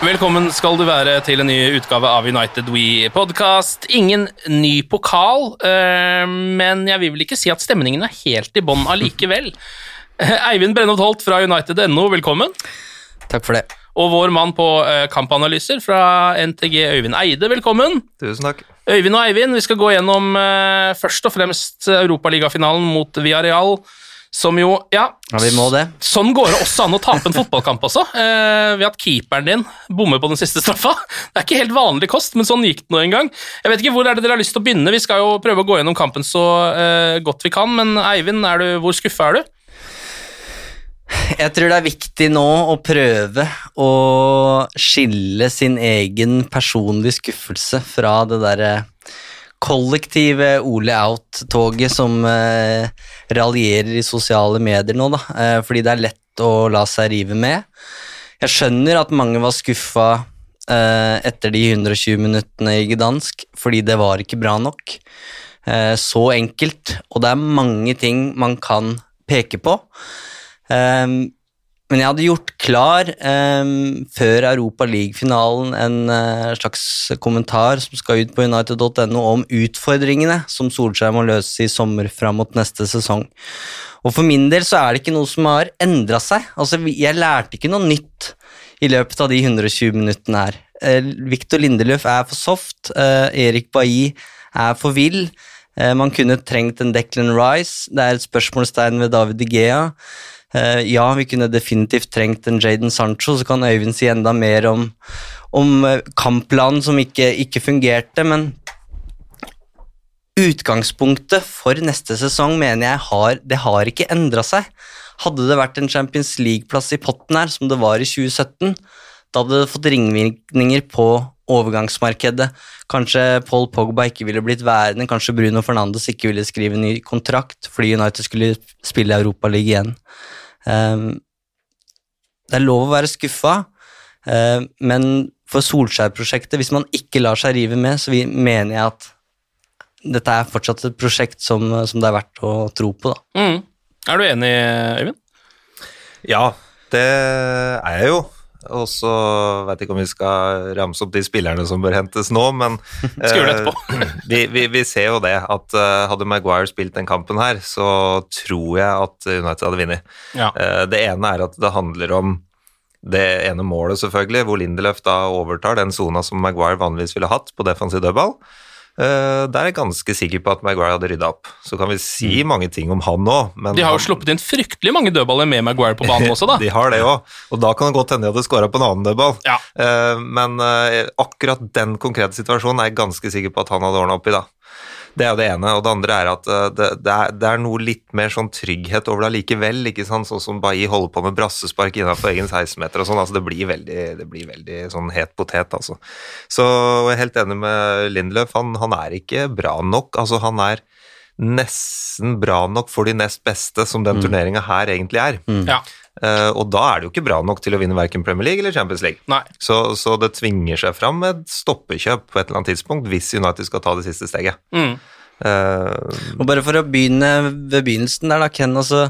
Velkommen skal du være til en ny utgave av United We Podcast. Ingen ny pokal, eh, men jeg vil vel ikke si at stemningen er helt i bånn allikevel. Eivind Brennholt Holt fra United.no, velkommen. Takk for det. Og vår mann på eh, kampanalyser fra NTG, Øyvind Eide, velkommen. Tusen takk. Øyvind og Eivind, vi skal gå gjennom eh, først og fremst Europaligafinalen mot Villarreal, som jo Ja, Ja, vi må det. Sånn går det også an å tape en fotballkamp også, eh, ved at keeperen din bommer på den siste straffa. Det er ikke helt vanlig kost, men sånn gikk det nå en gang. Jeg vet ikke Hvor er det dere har lyst til å begynne? Vi skal jo prøve å gå gjennom kampen så eh, godt vi kan, men Eivind, du, hvor skuffa er du? Jeg tror det er viktig nå å prøve å skille sin egen personlige skuffelse fra det derre kollektive Ole Out-toget som eh, raljerer i sosiale medier nå, da. Eh, fordi det er lett å la seg rive med. Jeg skjønner at mange var skuffa eh, etter de 120 minuttene i Gdansk, fordi det var ikke bra nok. Eh, så enkelt, og det er mange ting man kan peke på. Um, men jeg hadde gjort klar um, før Europa League-finalen en uh, slags kommentar som skal ut på united.no om utfordringene som Solskjær må løse i sommer fram mot neste sesong. Og for min del så er det ikke noe som har endra seg. Altså, jeg lærte ikke noe nytt i løpet av de 120 minuttene her. Uh, Victor Lindeløf er for soft, uh, Erik Bailly er for vill. Eh, Man kunne trengt en Declan Rice. Det er et spørsmålstegn ved David De Gea. Eh, Ja, vi kunne definitivt trengt en Jaden Sancho, så kan Øyvind si enda mer om, om eh, kampplanen som ikke, ikke fungerte, men utgangspunktet for neste sesong mener jeg har, det har ikke endra seg. Hadde det vært en Champions League-plass i potten her, som det var i 2017, da hadde det fått ringvirkninger på overgangsmarkedet. Kanskje Paul Pogba ikke ville blitt værende, kanskje Bruno Fernandes ikke ville skrive ny kontrakt fordi United skulle spille Europaligaen igjen. Ehm, det er lov å være skuffa, eh, men for Solskjær-prosjektet, hvis man ikke lar seg rive med, så mener jeg at dette er fortsatt et prosjekt som, som det er verdt å tro på. Da. Mm. Er du enig, Øyvind? Ja, det er jeg jo. Og så veit jeg ikke om vi skal ramse opp de spillerne som bør hentes nå, men eh, vi, vi, vi ser jo det at eh, hadde Maguire spilt den kampen her, så tror jeg at United hadde vunnet. Ja. Eh, det ene er at det handler om det ene målet, selvfølgelig, hvor Lindelöf da overtar den sona som Maguire vanligvis ville hatt på defensiv dødball. Eh, der er jeg ganske sikker på at Maguire hadde rydda opp. Så kan vi si mange ting om han òg, men Mm. De har jo han- sluppet inn fryktelig mange dødballer med Maguire på banen også, da. De har det òg, og da kan det godt hende de hadde skåra på en annen dødball. Ja. Uh, men uh, akkurat den konkrete situasjonen er jeg ganske sikker på at han hadde ordna opp i, da. Det er jo det ene. Og det andre er at eh, det, det, er, det er noe litt mer sånn trygghet over det likevel, ikke sant? sånn som Bailly holder på med brassespark innenfor egen 16-meter og sånn. altså Det blir veldig, det blir veldig sånn het potet, altså. Så jeg er helt enig med Lindløf, han, han er ikke bra nok. altså Han er nesten bra nok for de nest beste, som den Mm. turneringa her egentlig er. Ja. Eh, og da er det jo ikke bra nok til å vinne verken Premier League eller Champions League. Nei. Så, så det tvinger seg fram med et stoppekjøp på et eller annet tidspunkt hvis United skal ta det siste steget. Mm. Uh, Og bare for å begynne ved begynnelsen der, da, Ken. Altså,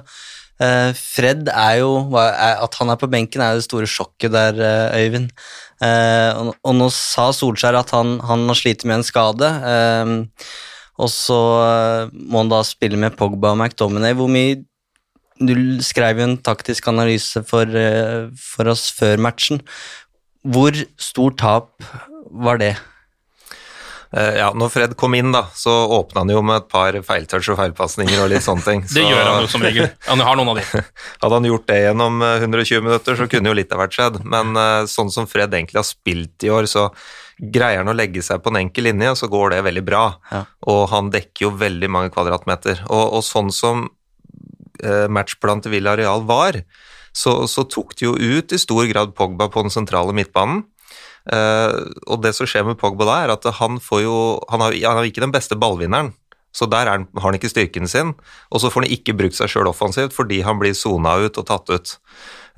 uh, Fred er jo er, At han er på benken, er jo det store sjokket der, uh, Øyvind. Eh, og, og nå sa Solskjær at han, han har slitt med en skade. Og så må han da spille med Pogba og McDominay. Hvor mye Du skrev jo en taktisk analyse for, eh, for oss før matchen. Hvor stort tap var det? Eh, ja, når Fred kom inn, da, så åpna han jo med et par feiltouch og feilpasninger og litt sånne ting. Det gjør han jo som regel. Han har noen av de. Hadde han gjort det gjennom eh, 120 minutter, så kunne jo litt av hvert skjedd. Men eh, sånn som Fred egentlig har spilt i år, så greier han å legge seg på en enkel linje, og så går det veldig bra. Ja. Og han dekker jo veldig mange kvadratmeter. Og, og sånn som eh, matchplanen til Villarreal var, så, så tok de jo ut i stor grad Pogba på den sentrale midtbanen. Eh, og det som skjer med Pogba da, er at han får jo Han har, han har ikke den beste ballvinneren. Så der er han, har han ikke styrken sin, og så får han ikke brukt seg sjøl offensivt fordi han blir sona ut og tatt ut.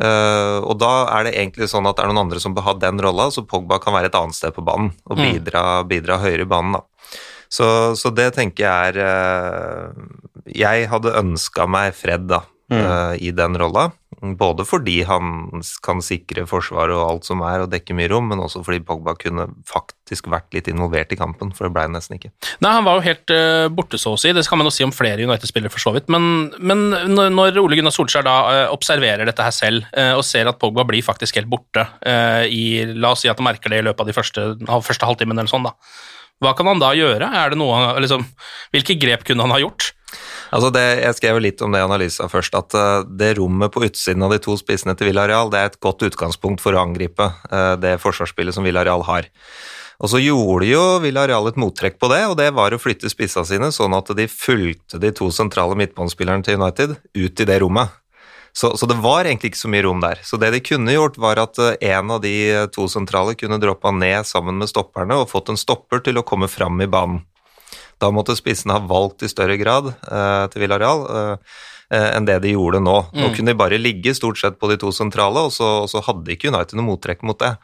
Uh, og da er det egentlig sånn at det er noen andre som bør ha den rolla, så Pogba kan være et annet sted på banen og Mm. bidra, bidra høyere i banen. da. Så, så det tenker jeg er eh, Jeg hadde ønska meg Fred da, mm. i den rolla. Både fordi han kan sikre forsvaret og alt som er, og dekke mye rom, men også fordi Pogba kunne faktisk vært litt involvert i kampen, for det ble han nesten ikke. Nei, han var jo helt uh, borte, så å si. Det kan man jo si om flere United-spillere, for så vidt. Men, men når, Ole Gunnar Solskjær da uh, observerer dette her selv, uh, og ser at Pogba blir faktisk helt borte eh, i La oss si at han merker det i løpet av de første, første halvtimen eller sånn, da. Hva kan han da gjøre? Noe, liksom, hvilke grep kunne han ha gjort? Altså det, jeg skrev litt om det i analysen først, at eh, det rommet på utsiden av de to spissene til Villarreal det er et godt utgangspunkt for å angripe eh, det forsvarsspillet som Villarreal har. Og så gjorde jo Villarreal et mottrekk på det, og det var å flytte spissa sine sånn at de fulgte de to sentrale midtbanespillerne til United ut i det rommet. Så, så det var egentlig ikke så mye rom der. Så det de kunne gjort, var at eh, en av de to sentrale kunne droppa ned sammen med stopperne og fått en stopper til å komme fram i banen. Da måtte spissene ha valgt i større grad eh, til Villarreal eh, eh, enn det de gjorde nå. Nå Mm. kunne de bare ligge stort sett på de to sentrale, og så, og så hadde ikke United noe mottrekk mot det.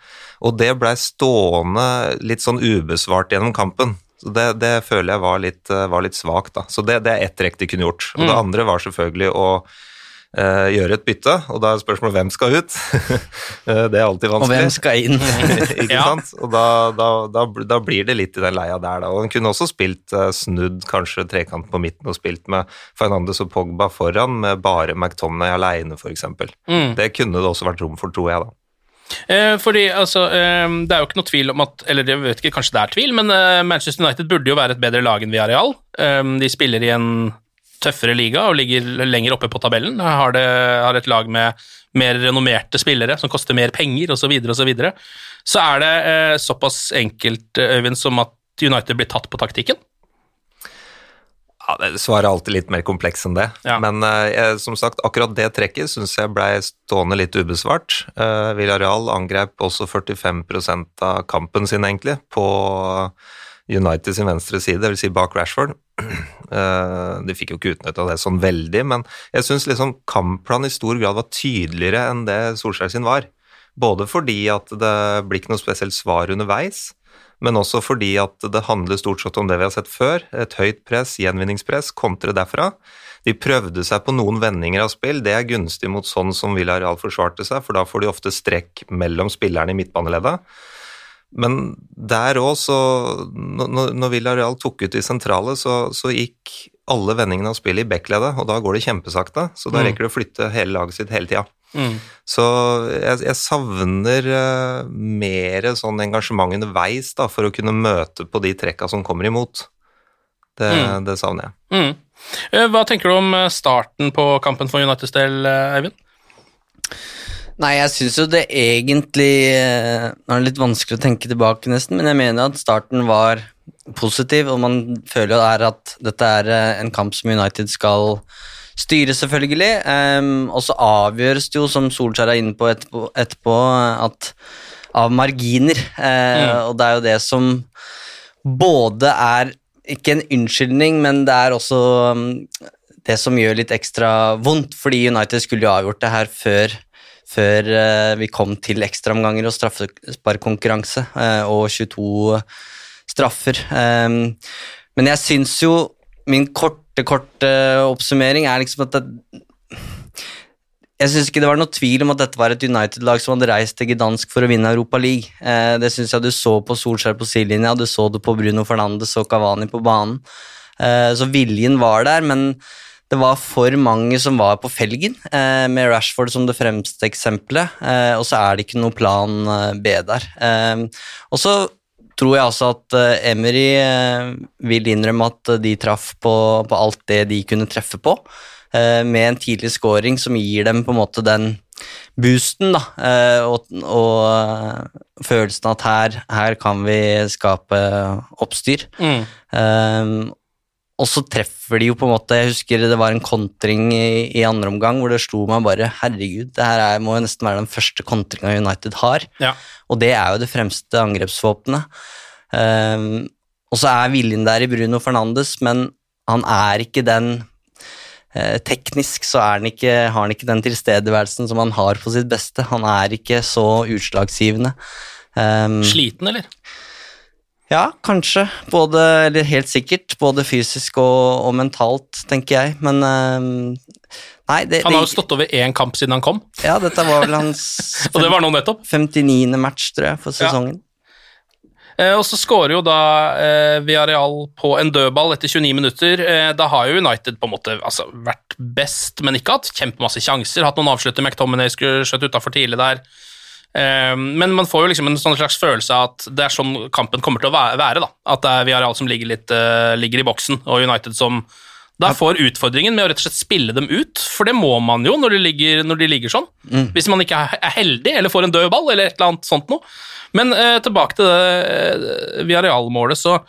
Og det blei stående litt sånn ubesvart gjennom kampen. Så det, det føler jeg var litt, eh, var litt svakt, da. Så det, det er ett trekk de kunne gjort. Og det Mm. andre var selvfølgelig å eh, gjøre et bytte, og da er spørsmålet hvem skal ut? Eh, det er alltid vanskelig. Og hvem skal inn? ikke Ja. sant? Og da, da, da, da blir det litt i den leia der, da. Og han kunne også spilt eh, snudd kanskje trekanten på midten og spilt med Fernandes og Pogba foran, med bare McTomney aleine, f.eks. Mm. Det kunne det også vært rom for, tror jeg, da. Eh, fordi altså, eh, Det er jo ikke noe tvil om at Eller jeg vet ikke, kanskje det er tvil, men eh, Manchester United burde jo være et bedre lag enn Villarreal. Eh, de spiller i en tøffere liga og ligger lenger oppe på tabellen. Har, det, har et lag med mer renommerte spillere som koster mer penger osv. Så, videre, og så, videre. så er det eh, såpass enkelt, eh, Øyvind, som at United blir tatt på taktikken. Ja, det Svaret er alltid litt mer kompleks enn det. Ja. Men eh, som sagt, akkurat det trekket syns jeg blei stående litt ubesvart. Eh, Villarreal angrep også 45% av kampen sin, egentlig, på United sin venstre side, dvs. Si bak Rashford. Eh, de fikk jo ikke utnytta det sånn veldig, men jeg syns liksom kampplanen i stor grad var tydeligere enn det Solskjær sin var. Både fordi at det blir ikke noe spesielt svar underveis, men også fordi at det handler stort sett om det vi har sett før. Et høyt press, gjenvinningspress, kontre derfra. De prøvde seg på noen vendinger av spill. Det er gunstig mot sånn som Villarreal forsvarte seg, for da får de ofte strekk mellom spillerne i midtbaneleddet. Men der òg, så Når når Villarreal tok ut de sentrale, så, så gikk alle vendingene av spillet i backleddet, og da går det kjempesakte. Så da Mm. rekker det å flytte hele laget sitt hele tida. Mm. Så jeg, jeg savner uh, mer sånn engasjement underveis da, for å kunne møte på de trekka som kommer imot. Det, Mm. det savner jeg. Mm. Eh, Hva tenker du om eh, starten på kampen for Uniteds del, eh, Eivind? Nei, jeg syns jo det egentlig eh, Nå er det litt vanskelig å tenke tilbake, nesten, men jeg mener at starten var positiv, og man føler jo er at dette er eh, en kamp som United skal styre, selvfølgelig. Um, og så avgjøres det jo, som Solskjær er inne på etterpå, etterpå at av marginer. Uh, Mm. Og det er jo det som både er ikke en unnskyldning, men det er også um, det som gjør litt ekstra vondt, fordi United skulle jo avgjort det her før, før eh, vi kom til ekstraomganger og straffesparkkonkurranse eh, og 22 straffer. Eh, men jeg syns jo min korte, korte oppsummering er liksom at det, jeg syns ikke det var noe tvil om at dette var et United-lag som hadde reist til Gdansk for å vinne Europa League. Det syns jeg du så på Solskjær på sidelinja, du så det på Bruno Fernandes og Cavani på banen. Så viljen var der, men det var for mange som var på felgen, eh, med Rashford som det fremste eksempelet, eh, og så er det ikke noe plan eh, B der. Eh, og så tror jeg altså at eh, Emery eh, vil innrømme at de traff på, på alt det de kunne treffe på, eh, med en tidlig scoring som gir dem på en måte den boosten, da, eh, og, og følelsen at her, her kan vi skape oppstyr. Mm. Um, og så treffer de jo på en måte Jeg husker det var en kontring i, i andre omgang hvor det slo meg bare Herregud, det her er, må jo nesten være den første kontringa United har. Ja. Og det er jo det fremste angrepsvåpenet. Um, og så er viljen der i Bruno Fernandes, men han er ikke den eh, Teknisk så han ikke, har han ikke den tilstedeværelsen som han har på sitt beste. Han er ikke så utslagsgivende. Um, Sliten, eller? Ja, kanskje. Både, eller helt sikkert. Både fysisk og, og mentalt, tenker jeg. Men ehm, Nei, det, Han har jo stått over én kamp siden han kom, ja, dette var vel hans og det var nå nettopp. 59. match, tror jeg, for Ja. sesongen. Eh, og så skårer jo da eh, Villarreal på en dødball etter 29 minutter. Eh, da har jo United på en måte altså, vært best, men ikke hatt kjempemasse sjanser. Hatt noen avslutter, McTominay skulle skjøtt utafor tidlig der. Eh, men man får jo liksom en sånn slags følelse av at det er sånn kampen kommer til å være. da. At det er Villarreal som ligger, litt, eh, ligger i boksen, og United som da får utfordringen med å rett og slett spille dem ut, for det må man jo når de ligger, når de ligger sånn. Hvis man ikke er heldig, eller får en død ball, eller et eller annet sånt noe. Men eh, tilbake til det eh, Villarreal-målet, så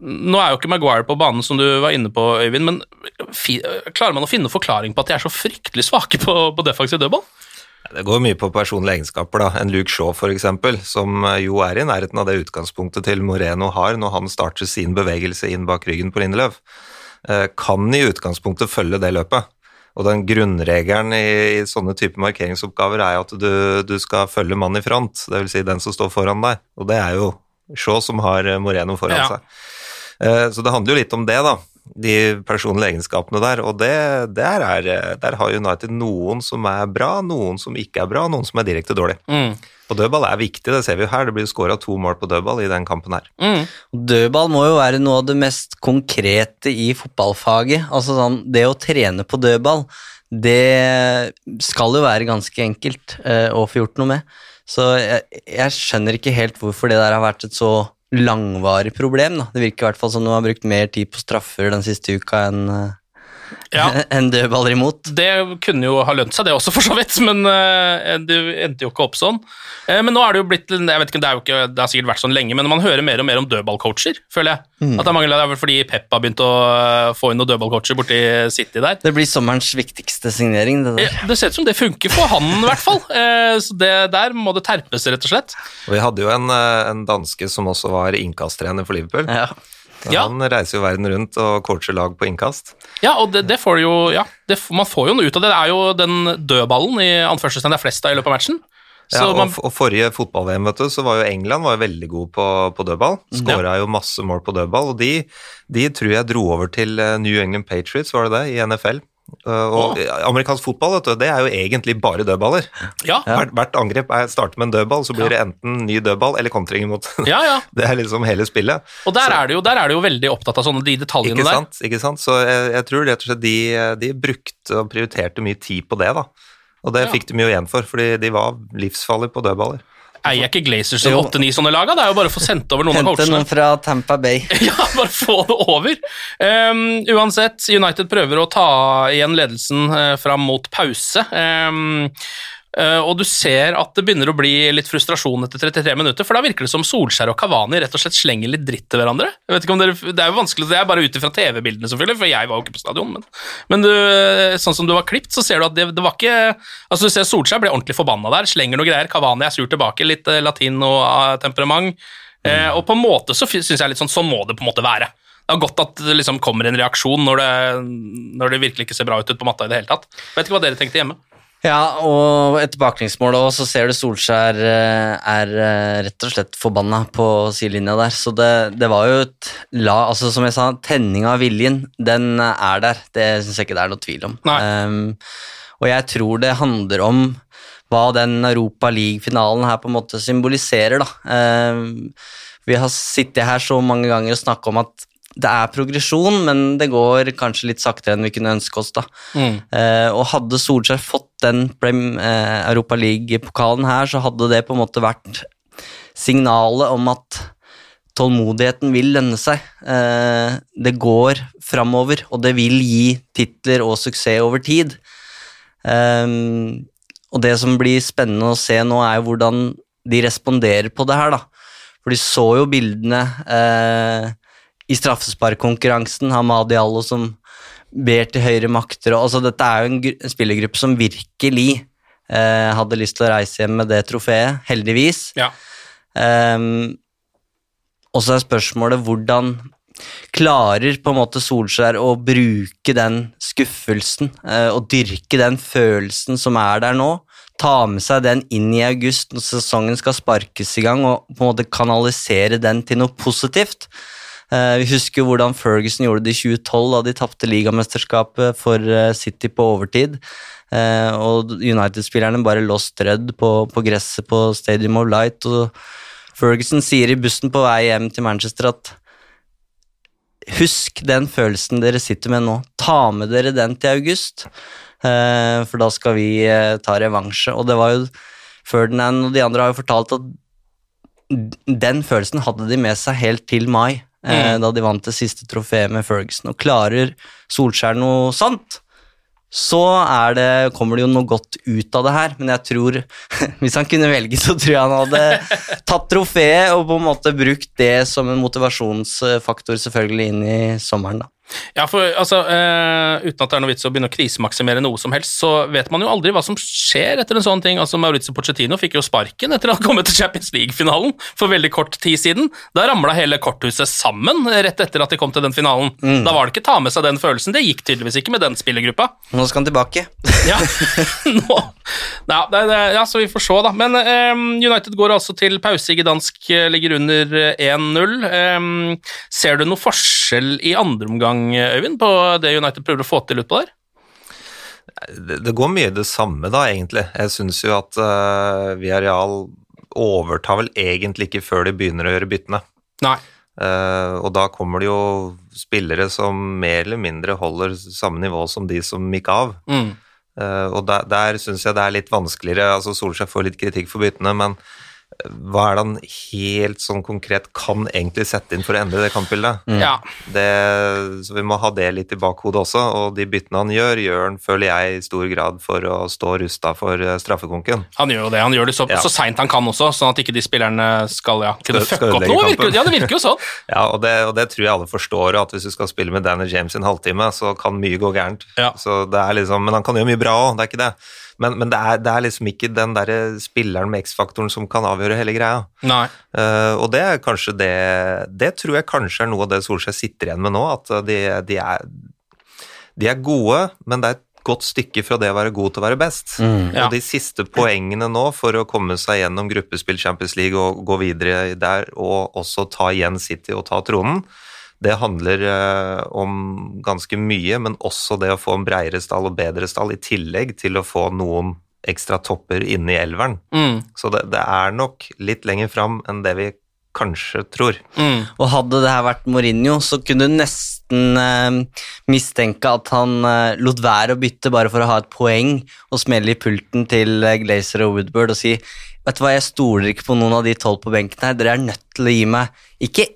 nå er jo ikke Maguire på banen, som du var inne på, Øyvind, men klarer man å finne forklaring på at de er så fryktelig svake på, på defensiv dødball? Det går mye på personlige egenskaper. da. En Luke Shaw eksempel, som eh, jo er i nærheten av det utgangspunktet til Moreno har når han starter sin bevegelse inn bak ryggen på Lindeløv, eh, kan i utgangspunktet følge det løpet. Og den grunnregelen i, i sånne typer markeringsoppgaver er at du, du skal følge mann i front, dvs. Si den som står foran deg. Og det er jo Shaw som har Moreno foran Ja. seg. Eh, Så det handler jo litt om det, da. De personlige egenskapene der. Og det, der, er, der har United noen som er bra, noen som ikke er bra, noen som er direkte dårlig. Mm. Og dødball er viktig, det ser vi jo her. Det blir skåra to mål på dødball i den kampen her. Mm. Dødball må jo være noe av det mest konkrete i fotballfaget. Altså sånn, Det å trene på dødball, det skal jo være ganske enkelt eh, å få gjort noe med. Så jeg, jeg skjønner ikke helt hvorfor det der har vært et så langvarig problem. Da. Det virker i hvert fall som du har brukt mer tid på straffer den siste uka enn eh, Ja. enn dødballer imot. Det kunne jo ha lønt seg, det også, for så vidt, men uh, det endte jo ikke opp sånn. Uh, men nå er det jo blitt jeg vet ikke, Det er jo ikke, det har sikkert vært sånn lenge, men man hører mer og mer om dødballcoacher, føler jeg. At det er mange det er vel fordi Pep har begynt å eh, få inn noen dødballcoacher borti City der. Det blir sommerens viktigste signering. det der. Det ser ut som det funker for han, i hvert fall. Uh, Så det, der må det terpes, rett og slett. Og vi hadde jo en, en danske som også var innkasttrener for Liverpool. Ja. Ja. Han reiser jo verden rundt og coacher lag på innkast. Ja, og det, det får du jo Ja, det, man får jo noe ut av det. Det er jo den dødballen i anførselstegn det er flest av i løpet av matchen. Så Ja, og, man, og forrige fotball-VM, vet du, så var jo England var jo veldig god på, på dødball. Skåra jo masse mål på dødball, og de, de tror jeg dro over til eh, New England Patriots, var det det, i NFL. Uh, og amerikansk fotball, vet du, det er jo egentlig bare dødballer. ja, Hvert, hvert angrep er, starter med en dødball, så blir det enten ny dødball eller kontring imot. ja, ja. Det er liksom hele spillet. Og der er, det jo, der er det jo veldig opptatt av sånne de detaljene Ikke der. sant? ikke sant? Så jeg, jeg tror rett og slett de, de brukte og prioriterte mye tid på det, da. Og det fikk de jo igjen for, fordi de var livsfarlige på dødballer. Eier ikke Glazers som åtte-ni sånne lag? Det er jo bare å få sendt over noen av Hente noen fra Tampa Bay. Ja, bare få det over. Um, uansett, United prøver å ta igjen ledelsen uh, fram mot pause. Um, og du ser at det begynner å bli litt frustrasjon etter 33 minutter, for da virker det som Solskjær og Kavani rett og slett slenger litt dritt til hverandre. Jeg vet ikke om dere, Det er jo vanskelig, det er bare ut ifra TV-bildene, selvfølgelig, for jeg var jo ikke på stadion. Men, men du, sånn som du var klipt, så ser du at det, det var ikke Altså, du ser Solskjær blir ordentlig forbanna der, slenger noe greier. Kavani er sur tilbake, litt uh, latin og temperament. Eh, og på en måte så syns jeg litt sånn sånn må det på en måte være. Det er godt at det liksom kommer en reaksjon når det, når det virkelig ikke ser bra ut ut på matta i det hele tatt. Vet ikke hva dere tenkte hjemme. Ja, og et baklengsmål òg, så ser du Solskjær eh, er eh, rett og slett forbanna på sidelinja der. Så det, det var jo et la Altså, som jeg sa, tenninga av viljen, den er der. Det syns jeg ikke det er noe tvil om. Um, og jeg tror det handler om hva den Europa League-finalen her på en måte symboliserer, da. Um, vi har sittet her så mange ganger og snakka om at det er progresjon, men det går kanskje litt saktere enn vi kunne ønske oss. da. Mm. Eh, og hadde Solskjær fått den Prem, eh, Europa League-pokalen her, så hadde det på en måte vært signalet om at tålmodigheten vil lønne seg. Eh, det går framover, og det vil gi titler og suksess over tid. Eh, og det som blir spennende å se nå, er hvordan de responderer på det her, da. For de så jo bildene eh, i straffesparkkonkurransen Hamadi Allo som ber til høyre makter. Altså, dette er jo en, en spillergruppe som virkelig eh, hadde lyst til å reise hjem med det trofeet, heldigvis. Ja. Um, og så er spørsmålet hvordan klarer på en måte Solskjær å bruke den skuffelsen eh, og dyrke den følelsen som er der nå? Ta med seg den inn i august når sesongen skal sparkes i gang, og på en måte kanalisere den til noe positivt. Eh, vi husker hvordan Ferguson gjorde det i 2012, da de tapte ligamesterskapet for eh, City på overtid. Eh, og United-spillerne bare lå strødd på, på, gresset på Stadium of Light. og Ferguson sier i bussen på vei hjem til Manchester at Husk den følelsen dere sitter med nå. Ta med dere den til august, for da skal vi ta revansje. Og det var jo Ferdinand og de andre har jo fortalt at den følelsen hadde de med seg helt til mai. Eh, Mm. da de vant det siste trofeet med Ferguson. Og klarer Solskjær noe sant, så er det, kommer det jo noe godt ut av det her. Men jeg tror, hvis han kunne velge, så tror jeg han hadde tatt trofeet og på en måte brukt det som en motivasjonsfaktor selvfølgelig inn i sommeren. da. Ja, for altså, uh, Uten at det er noe vits å begynne å krisemaksimere noe som helst, så vet man jo aldri hva som skjer etter en sånn ting. Altså, Maurizio Pochettino fikk jo sparken etter å ha kommet til Champions League-finalen for veldig kort tid siden. Da ramla hele korthuset sammen rett etter at de kom til den finalen. Mm. Da var det ikke ta med seg den følelsen. Det gikk tydeligvis ikke med den spillergruppa. Nå skal han tilbake. Ja, Nå. Ja, det, det, ja så vi får se, da. Men um, United går altså til pause i Gdansk, eh, ligger under eh, 1-0. Um, ser du noe forskjell i andre omgang, Øyvind, på det United prøver å få til utpå der? Det, det går mye det samme, da, egentlig. Jeg syns jo at uh, Villarreal overtar vel egentlig ikke før de begynner å gjøre byttene. Nei. Uh, og da kommer det jo spillere som mer eller mindre holder samme nivå som de som gikk av. Mm. Uh, og der, der syns jeg det er litt vanskeligere. altså Solskjær får litt kritikk for byttene, men hva er det han helt sånn konkret kan egentlig sette inn for å endre det kampbildet? Ja. Det, så vi må ha det litt i bakhodet også, og de byttene han gjør, gjør han, føler jeg, i stor grad for å stå rusta for eh, straffekonken. Han gjør jo det. Han gjør det så, Ja. så seint han kan også, sånn at ikke de spillerne skal ja, kunne fucke opp noe. Virker, ja, det virker jo sånn. Ja, og det, og det tror jeg alle forstår, at hvis du skal spille med Danny James i en halvtime, så kan mye gå gærent. Så det er liksom, men han kan gjøre mye bra òg, det er ikke det. Men, men det, er, det er liksom ikke den derre spilleren med X-faktoren som kan avgjøre hele greia. Nei. Uh, og det er kanskje det Det tror jeg kanskje er noe av det Solskjær sitter igjen med nå, at de, de, er, de er gode, men det er et godt stykke fra det å være god til å være best. Mm. Ja. Og de siste poengene nå for å komme seg gjennom gruppespill Champions League og gå videre der, og også ta igjen City og ta tronen, det handler eh, om ganske mye, men også det å få en breiere stall og bedre stall, i tillegg til å få noen ekstra topper inne i elveren. Mm. Så det, det er nok litt lenger fram enn det vi kanskje tror. Mm. Og hadde det her vært Mourinho, så kunne du nesten eh, mistenke at han eh, lot være å bytte bare for å ha et poeng og smelle i pulten til eh, Glazer og Woodward og si Vet du hva, jeg stoler ikke på noen av de tolv på benken her, dere er nødt til å gi meg ikke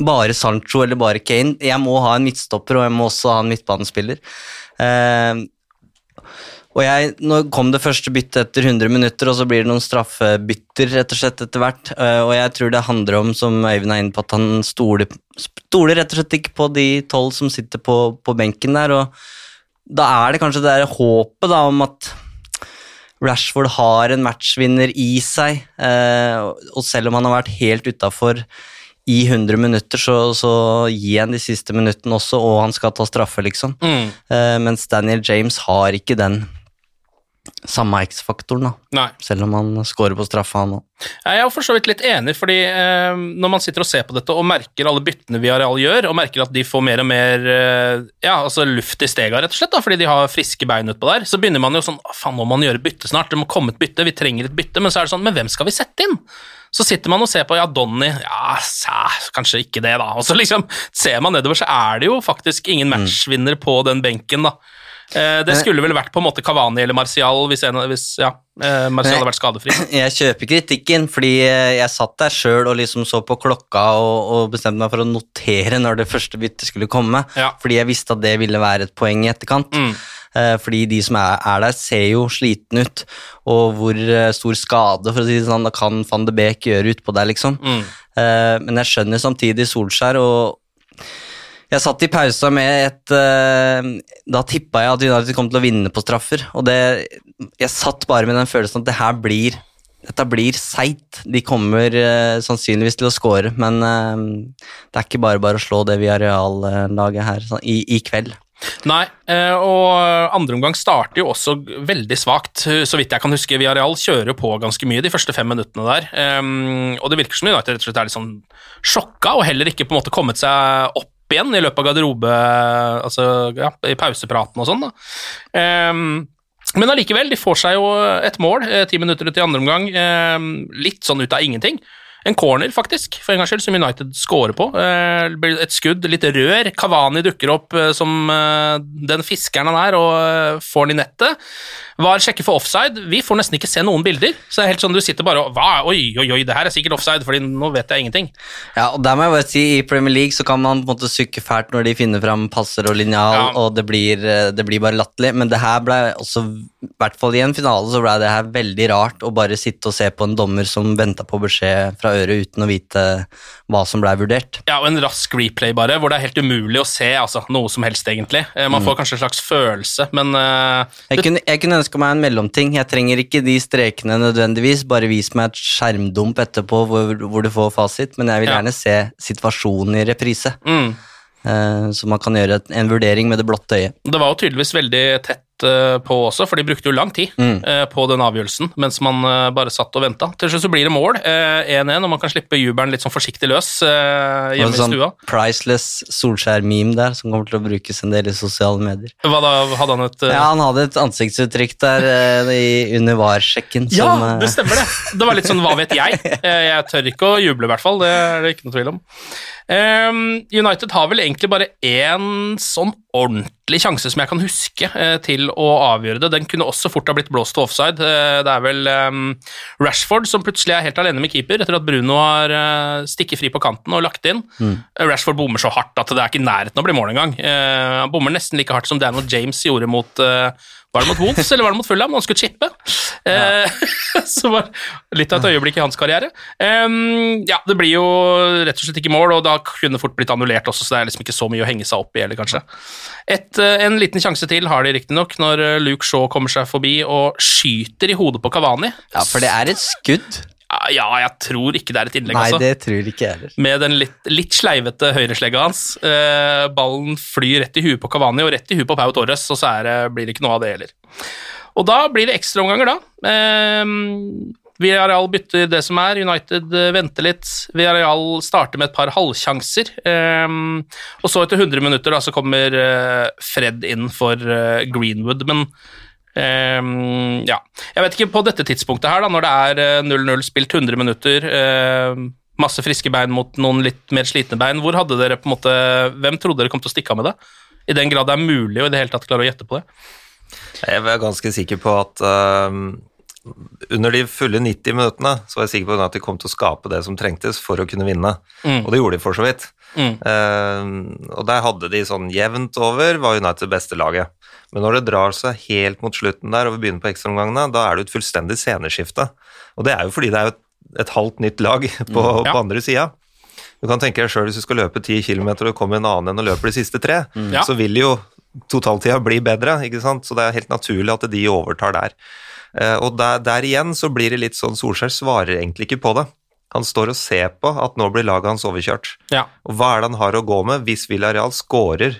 bare Sancho eller bare Kane, jeg må ha en midtstopper, og jeg må også ha en midtbanespiller. Eh, og jeg, nå kom det første byttet etter 100 minutter, og så blir det noen straffebytter rett og slett etter hvert. Eh, og jeg tror det handler om, som Øyvind er inne på, at han stoler, stoler rett og slett ikke på de tolv som sitter på, på benken der. Og da er det kanskje det der håpet da, om at Rashford har en matchvinner i seg, eh, og selv om han har vært helt utafor i 100 minutter så, så gi han de siste minuttene også, og han skal ta straffe, liksom. Mm. Uh, mens Daniel James har ikke den samme X-faktoren, da. Nei. Selv om han scorer på straffa, han òg. Jeg er for så vidt litt enig, fordi eh, når man sitter og ser på dette og merker alle byttene vi areal gjør, og merker at de får mer og mer eh, ja, altså luft i stega, rett og slett, da, fordi de har friske bein utpå der, så begynner man jo sånn "Å, Faen, nå må man gjøre bytte snart. Det må komme et bytte. Vi trenger et bytte. Men så er det sånn Men hvem skal vi sette inn? Så sitter man og ser på ja, Donny Ja, sæ, kanskje ikke det, da. Og så liksom ser man nedover, så er det jo faktisk ingen matchvinner på den benken, da. Eh, det skulle vel vært på en måte Cavani eller Martial hvis, en, hvis ja, eh, Martial hadde vært skadefri. Jeg kjøper kritikken, fordi eh, jeg satt der sjøl og liksom så på klokka og, og bestemte meg for å notere når det første byttet skulle komme, Ja. fordi jeg visste at det ville være et poeng i etterkant. Mm. Eh, Fordi de som er, er der, ser jo sliten ut, og hvor eh, stor skade for å si det sånn, da kan van de Beek gjøre utpå der, liksom. Mm. Eh, Men jeg skjønner samtidig Solskjær, og jeg satt i pausa med et uh, Da tippa jeg at United kom til å vinne på straffer, og det Jeg satt bare med den følelsen at det her blir dette blir seigt. De kommer uh, sannsynligvis til å score, men uh, det er ikke bare bare å slå det Viareal-laget her sånn, i, i kveld. Nei, og andre omgang starter jo også veldig svakt. Så vidt jeg kan huske, Villarreal kjører jo på ganske mye de første fem minuttene der. Og det virker som United rett og slett er litt sånn sjokka, og heller ikke på en måte kommet seg opp igjen i løpet av garderobe, altså ja, i pausepraten og sånn. da. Um, men allikevel, de får seg jo et mål eh, ti minutter ut i andre omgang. ehm, litt sånn ut av ingenting. En corner, faktisk, for en gangs skyld, som United scorer på. Eh, et skudd, litt rør. Kavani dukker opp eh, som den fiskeren han er, og får den i nettet. Var sjekker for offside. Vi får nesten ikke se noen bilder. Så det er helt sånn du sitter bare og Hva? Oi, oi, oi, det her er sikkert offside, fordi nå vet jeg ingenting. Ja, og der må jeg bare si I Premier League så kan man på en måte sykke fælt når de finner fram passer og linjal, Ja. og det blir, eh, det blir bare latterlig. Men det her ble også, i hvert fall i en finale, så ble det her veldig rart å bare sitte og se på en dommer som venta på beskjed fra øret uten å vite hva som ble vurdert. Ja, og en rask replay, bare, hvor det er helt umulig å se altså, noe som helst, egentlig. Eh, Man får kanskje en slags følelse, men uh, Jeg kunne, jeg kunne ønska meg en mellomting. Jeg trenger ikke de strekene nødvendigvis, bare vis meg et skjermdump etterpå hvor, hvor du får fasit, men jeg vil Ja. gjerne se situasjonen i reprise. mm. eh, så man kan gjøre en vurdering med det blotte øyet. Det var jo tydeligvis veldig tett på også, for de brukte jo lang tid Mm. eh, på den avgjørelsen, mens man eh, bare satt og venta. Til slutt så blir det mål, eh, 1-1, og man kan slippe jubelen litt sånn forsiktig løs eh, hjemme sånn i stua. Priceless Solskjær-meme der, som kommer til å brukes en del i sosiale medier. Hva da, hadde han et eh, Ja, han hadde et ansiktsuttrykk der eh, i, under VAR-sjekken Ja, som eh, det stemmer det. Det var litt sånn hva vet jeg. Eh, Jeg tør ikke å juble, i hvert fall. Det er det ikke noe tvil om. Ehm, United har vel egentlig bare én sånn ordentlig sjanse som jeg kan huske eh, til å avgjøre det. Den kunne også fort ha blitt blåst til offside. Eh, det er vel ehm, Rashford som plutselig er helt alene med keeper etter at Bruno har uh, stikket fri på kanten og lagt inn. Mm. Eh, Rashford bommer så hardt at det er ikke i nærheten å bli mål engang. Eh, han bommer nesten like hardt som Daniel James gjorde mot eh, var det mot Wolfs eller var det mot Fulham? Han skulle chippe. Ja. så var litt av et øyeblikk i hans karriere. Um, ja, det blir jo rett og slett ikke mål, og da kunne det fort blitt annullert også, så det er liksom ikke så mye å henge seg opp i heller, kanskje. Et, eh, en liten sjanse til har de riktignok, når eh, Luke Shaw kommer seg forbi og skyter i hodet på Kavani. Ja, for det er et skudd. Ja, jeg tror ikke det er et innlegg, Nei, altså det tror ikke jeg heller. med den litt, litt sleivete høyreslegga hans. Eh, ballen flyr rett i huet på Cavani og rett i huet på Pau Torres, og så det, blir det ikke noe av det heller. Og da blir det ekstraomganger, da. Eh, Villarreal bytter det som er, United eh, venter litt. Villarreal starter med et par halvsjanser. Eh, og så etter 100 minutter da, så kommer eh, Fred inn for Greenwood, men Ehm, ja. Jeg vet ikke på dette tidspunktet her, da, når det er eh, 0-0 spilt 100 minutter, uh, masse friske bein mot noen litt mer slitne bein, hvor hadde dere på en måte Hvem trodde dere kom til å stikke av med det? I den grad det er mulig å i det hele tatt klare å gjette på det. Jeg var ganske sikker på at uh, under de fulle 90 minuttene så var jeg sikker på at de kom til å skape det som trengtes for å kunne vinne. Mm. Og det gjorde de for så vidt. Mm. Uh, og der hadde de sånn jevnt over var United det beste laget. Men når det drar seg helt mot slutten der og vi begynner på ekstraomgangene, da er det jo et fullstendig sceneskifte. Og det er jo fordi det er jo et, et halvt nytt lag på, Mm, ja. på andre sida. Du kan tenke deg sjøl hvis du skal løpe 10 km og det kommer en annen enn å løpe de siste tre, Ja. så vil jo totaltida bli bedre, ikke sant? Så det er helt naturlig at de overtar der. Eh, Og der, der igjen så blir det litt sånn Solskjær svarer egentlig ikke på det. Han står og ser på at nå blir laget hans overkjørt. Ja. Og hva er det han har å gå med hvis Villarreal scorer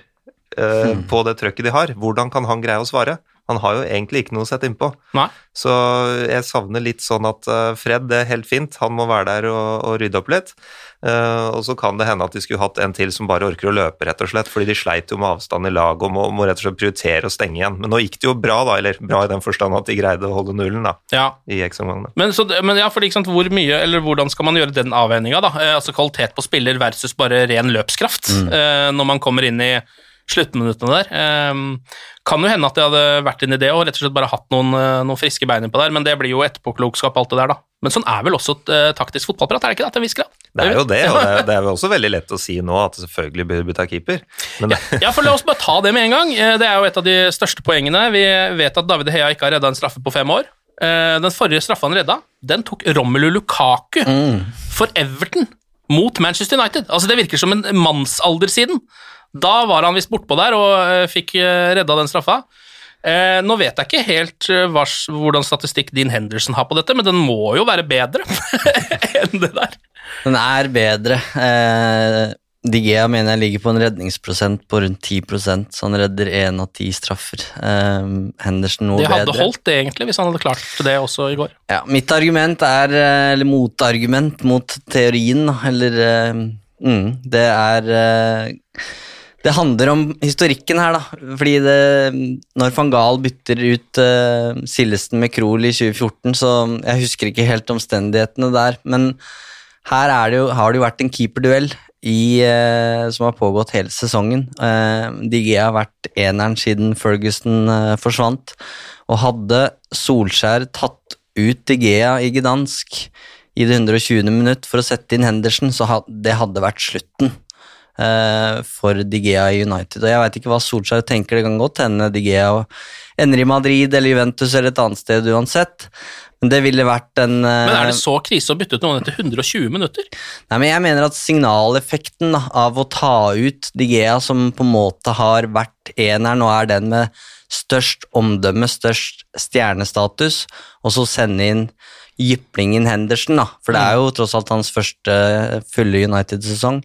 eh, på det trøkket de har? Hvordan kan han greie å svare? Han har jo egentlig ikke noe å sette innpå. Nei. Så jeg savner litt sånn at eh, Fred, det er helt fint, han må være der og, og rydde opp litt. Uh, og så kan det hende at de skulle hatt en til som bare orker å løpe, rett og slett, fordi de sleit jo med avstand i laget og må, må rett og slett prioritere å stenge igjen. Men nå gikk det jo bra, da, eller bra i den forstand at de greide å holde nullen da, Ja. i ekstraomgangene. Men, så, men ja, fordi, liksom, hvor mye, eller hvordan skal man gjøre den avveininga? da? Eh, altså kvalitet på spiller versus bare ren løpskraft eh, når man kommer inn i sluttminuttene der. Eh, kan jo hende at det hadde vært en idé og rett og slett bare hatt noen, eh, noen friske bein innpå der, men det blir jo etterpåklokskap alt det der, da. Men sånn er vel også et eh, taktisk fotballprat, er det ikke det, til en viss grad? Det er jo det, og det er, det er jo også veldig lett å si nå at selvfølgelig bør vi ta keeper. Men Ja, Ja, for La oss bare ta det med en gang. Eh, Det er jo et av de største poengene. Vi vet at David Hea ikke har redda en straffe på fem år. Eh, Den forrige straffa han redda, den tok Romelu Lukaku for Everton mot Manchester United. Altså Det virker som en mannsalder siden. Da var han visst bortpå der og eh, fikk eh, redda den straffa. Eh, nå vet jeg ikke helt eh, hva, hvordan statistikk Dean Henderson har på dette, men den må jo være bedre enn det der. Den er bedre. Eh, Digea mener jeg ligger på en redningsprosent på rundt 10 så han redder én av ti straffer. Eh, Henderson noe Det hadde bedre. holdt, det egentlig, hvis han hadde klart det også i går. Ja, mitt argument er, eller motargument mot teorien, eller mm, Det er Det handler om historikken her, da. Fordi det Når van Gaal bytter ut uh, Sillesten med Krohl i 2014, så Jeg husker ikke helt omstendighetene der, men her er det jo, har det jo vært en keeperduell eh, som har pågått hele sesongen. Uh, Digea har vært eneren siden Ferguson uh, forsvant. Og hadde Solskjær tatt ut Digea i Gdansk i det 120. minutt for å sette inn Henderson, så had, det hadde vært slutten eh, for Digea i United. Og jeg veit ikke hva Solskjær tenker, det kan godt hende Digea ender i Madrid eller Juventus eller et annet sted uansett. Men det ville vært en eh, Men er det så krise å bytte ut noen etter 120 minutter? Nei, men jeg mener at signaleffekten av å ta ut Digea, som på en måte har vært eneren og er den med størst omdømme, størst stjernestatus, og så sende inn jyplingen Henderson, da, for det er jo tross alt hans første fulle United-sesong,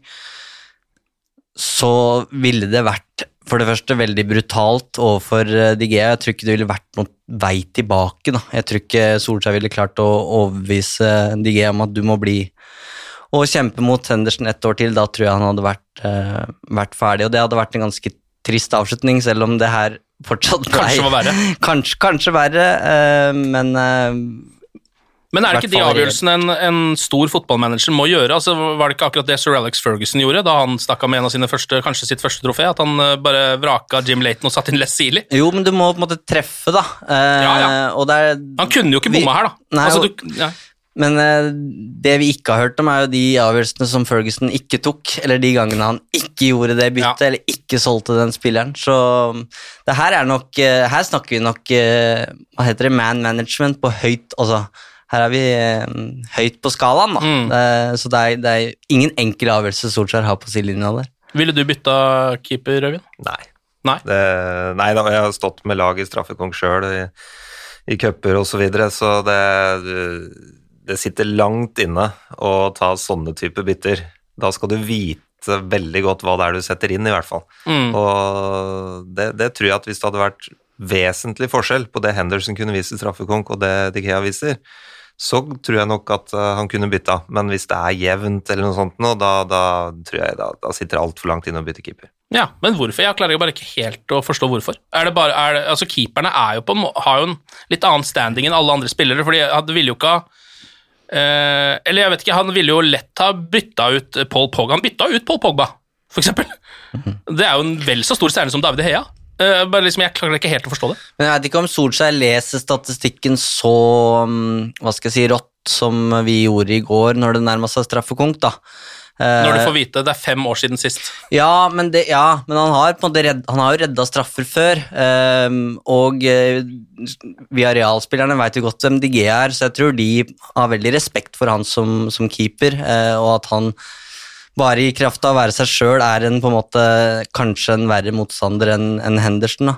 så ville det vært for det første veldig brutalt overfor eh, Digea. Jeg tror ikke det ville vært noen vei tilbake. Da. Jeg tror ikke Solskjær ville klart å overbevise Digea om at du må bli og kjempe mot Henderson ett år til. Da tror jeg han hadde vært, uh, vært ferdig, og det hadde vært en ganske trist avslutning, selv om det her fortsatt ble Kanskje var verre. Kanskje, kanskje verre, uh, men eh, Men er det ikke de avgjørelsene en, en stor fotballmanager må gjøre? Altså, var det ikke akkurat det sir Alex Ferguson gjorde da han stakk av med en av sine første, kanskje sitt første trofé? At han eh, bare vraka Jim Laton og satte inn Les Sealy? Jo, men du må på en måte treffe, da. Eh, Ja, ja. Og det er, Han kunne jo ikke bomma her, da. Nei, altså, du, ja. Men eh, det vi ikke har hørt om, er jo de avgjørelsene som Ferguson ikke tok, eller de gangene han ikke gjorde det byttet, eller ikke solgte den spilleren. Så det her er nok eh, Her snakker vi nok eh, Hva heter det? Man management på høyt Altså, her er vi eh, høyt på skalaen, da. Mm. Det, så det er, det er ingen enkel avgjørelse Solskjær har på sidelinja der. Ville du bytta keeper, Røyvind? Nei. Nei. Det, nei da, jeg har stått med lag i straffekonk sjøl i, i cuper osv., så, videre, så det, det sitter langt inne å ta sånne type bytter. Da skal du vite veldig godt hva det er du setter inn, i hvert fall. Mm. Og det, det tror jeg at hvis det hadde vært vesentlig forskjell på det Henderson kunne vise i straffekonk og det Dikea viser, så tror jeg nok at eh, han kunne bytta. Men hvis det er jevnt eller noe sånt nå, da, da tror jeg da, da sitter det altfor langt inne å bytte keeper. Ja, men hvorfor? Jeg klarer bare ikke helt å forstå hvorfor. Er det bare, er det, altså Keeperne er jo på, har jo en litt annen standing enn alle andre spillere, fordi han ville jo ikke ha eh, Eller jeg vet ikke, han ville jo lett ha bytta ut Paul Pogba. Han bytta ut Paul Pogba, for eksempel. Det er jo en vel så stor stjerne som David Hea. Eh, bare liksom, Jeg klarer ikke helt å forstå det. Men jeg vet ikke om Solskjær leser statistikken så mm, hva skal jeg si, rått som vi gjorde i går når det nærma seg straffekonk, da. Eh, Når du får vite det er fem år siden sist. Ja, men, det, ja, men han har redd, han har jo redda straffer før. ehm, og uh, via realspillerne veit jo godt hvem DG er, så jeg tror de har veldig respekt for han som, som keeper, og at han bare i kraft av å være seg sjøl er en på en måte kanskje en verre motstander enn en Henderson. da.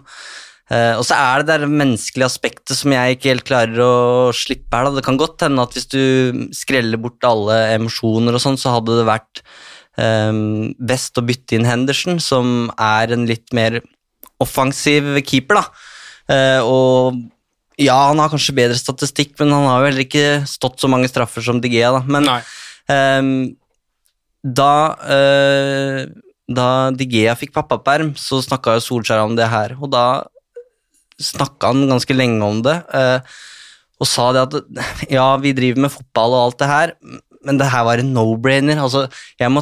Uh, og så er det det menneskelige aspektet som jeg ikke helt klarer å slippe her. Da. Det kan godt hende at hvis du skreller bort alle emosjoner og sånn, så hadde det vært um, best å bytte inn Henderson, som er en litt mer offensiv keeper, da. Uh, og ja, han har kanskje bedre statistikk, men han har jo heller ikke stått så mange straffer som De da. Men ehm, da eh, da De fikk pappaperm, så snakka jo Solskjær om det her, og da snakka han ganske lenge om det, eh, og sa det at ja, vi driver med fotball og alt det her, men det her var en no-brainer. Altså, må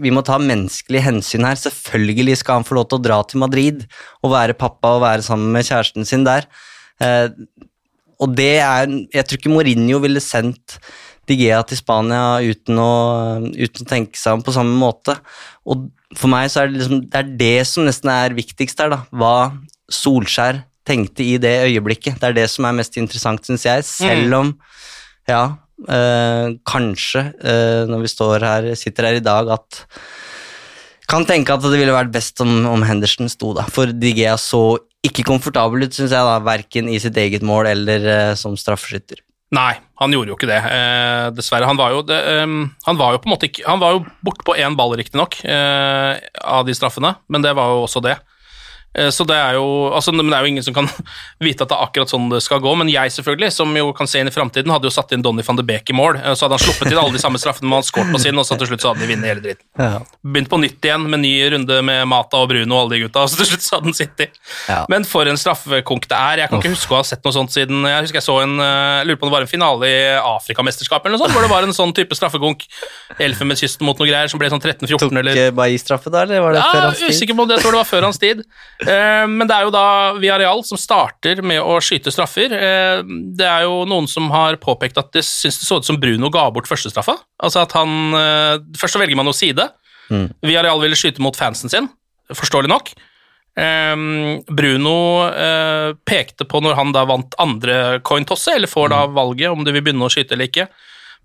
vi må ta menneskelige hensyn her. Selvfølgelig skal han få lov til å dra til Madrid og være pappa og være sammen med kjæresten sin der. Eh, og det er Jeg tror ikke Mourinho ville sendt Digea til Spania uten å, uten å tenke seg om på samme måte. Og for meg så er det liksom det, er det som nesten er viktigst her, da. Hva Solskjær tenkte i det øyeblikket. Det er det som er mest interessant, syns jeg. Selv mm. om, ja, øh, kanskje øh, når vi står her, sitter her i dag, at kan tenke at det ville vært best om, om Henderson sto, da. For Digea så ikke komfortabel ut, syns jeg, da, verken i sitt eget mål eller øh, som straffeskytter. Nei, han gjorde jo ikke det, eh, dessverre. Han var jo, det, eh, han var jo på en måte ikke Han var jo bortpå én ball, riktignok, eh, av de straffene, men det var jo også det. Eh, så det er, jo, altså, men det er jo ingen som kan vite at det er akkurat sånn det skal gå. Men jeg, selvfølgelig, som jo kan se inn i framtiden, hadde jo satt inn Donny van de Beek i mål. Eh, så hadde han sluppet inn alle de samme straffene, man han skåret på sin, og så til slutt så hadde de vunnet hele dritten. Ja. Begynt på nytt igjen med ny runde med Mata og Bruno og alle de gutta, og så til slutt så hadde han sittet. Ja. Men for en straffekonk det er. Jeg kan ikke huske å ha sett noe sånt siden Jeg husker jeg så en uh, lurer på om det var en finale i Afrikamesterskapet eller noe sånt, hvor det var en sånn type straffekonk. Elfenbenskysten mot noe greier som ble sånn 13-14 eller Tok Bailly straffe da, eller var det ja, før hans tid? Usikker på om det, jeg tror det var før hans tid. Uh, men det er jo da Villarreal som starter med å skyte straffer. Eh, det er jo noen som har påpekt at det syns det så ut som Bruno ga bort førstestraffa. Altså at han eh, Først så velger man jo side. Mm. Villarreal ville skyte mot fansen sin, forståelig nok. Um, Bruno pekte på når han da vant andre coin-tosset, eller får da mm. valget om du vil begynne å skyte eller ikke,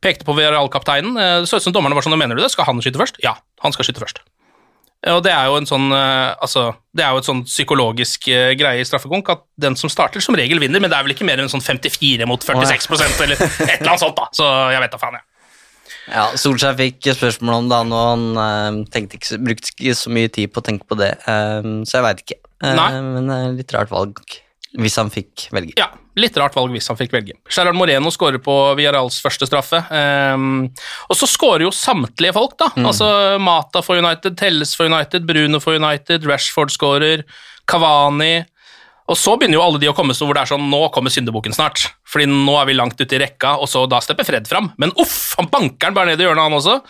pekte på Villarreal-kapteinen. Det så ut som dommerne var sånn, mener du det? Skal han skyte først? Ja, han skal skyte først. Og det er jo en sånn eh, altså, det er jo et sånn psykologisk uh, greie i straffekonk at den som starter, som regel vinner, men det er vel ikke mer enn sånn 54 mot 46% eller et eller annet sånt, da. Så jeg vet da faen, jeg. Ja, Solskjær fikk spørsmål om det, og han tenkte ikke, brukte ikke så mye tid på å tenke på det, så jeg veit ikke. men litt rart valg. Hvis han fikk velge. Ja, litt rart valg hvis han fikk velge. Gerard Moreno skårer på Villarals første straffe. Um, og så skårer jo samtlige folk, da. Mm. Altså Mata for United, Telles for United, Bruno for United, Rashford skårer, Kavani og så begynner jo alle de å komme så hvor det er sånn Nå kommer syndebukken snart. Fordi nå er vi langt ute i rekka, og så da stepper Fred fram. Men uff, han banker den bare ned i hjørnet, han også.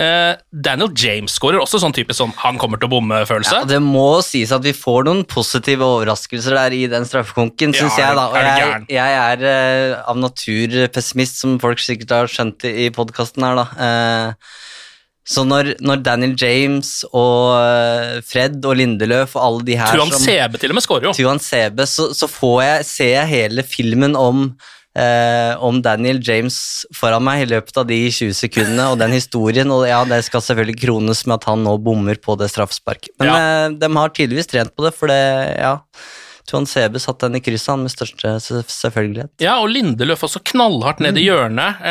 Uh, Daniel James skårer også sånn type sånn han kommer til å bomme-følelse. Ja, det må sies at vi får noen positive overraskelser der i den straffekonken, syns ja, jeg. da. Og jeg, jeg er uh, av natur pessimist, som folk sikkert har skjønt i podkasten her, da. Uh, så når, når, Daniel James og Fred og Lindeløf og alle de her Tuan Sebe til og med skårer jo. Tuan Sebe, så, så jeg, ser jeg hele filmen om eh, om Daniel James foran meg i løpet av de 20 sekundene, og den historien. Og ja, det skal selvfølgelig krones med at han nå bommer på det straffesparket. Men ja. eh, de har tydeligvis trent på det, for det, ja Tuan Sebe satt den i krysset han med største selvfølgelighet. Ja, og Lindeløf også knallhardt ned i mm. hjørnet.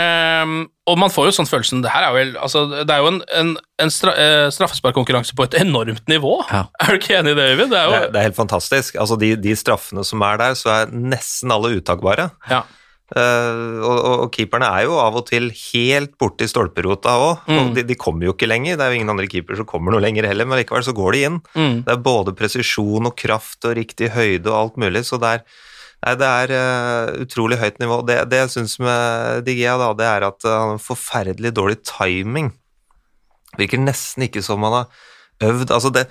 Um, og man får jo sånn følelsen Det her er jo, altså, det er jo en, en, en stra, uh, straffesparkkonkurranse på et enormt nivå. Ja. Er du ikke enig i det, Øyvind? Det, er det, det, er helt fantastisk. Altså, de, de, straffene som er der, så er nesten alle uttakbare. Ja. Uh, og, og, keeperne er jo av og til helt borti stolperota òg. Mm. De, de, kommer jo ikke lenger. Det er jo ingen andre keeper som kommer noe lenger heller, men likevel så går de inn. Mm. Det er både presisjon og kraft og riktig høyde og alt mulig, så det er, nei, det er uh, utrolig høyt nivå. Det, det jeg syns med Digea, da, det er at han har forferdelig dårlig timing. Virker nesten ikke som han har øvd. Altså det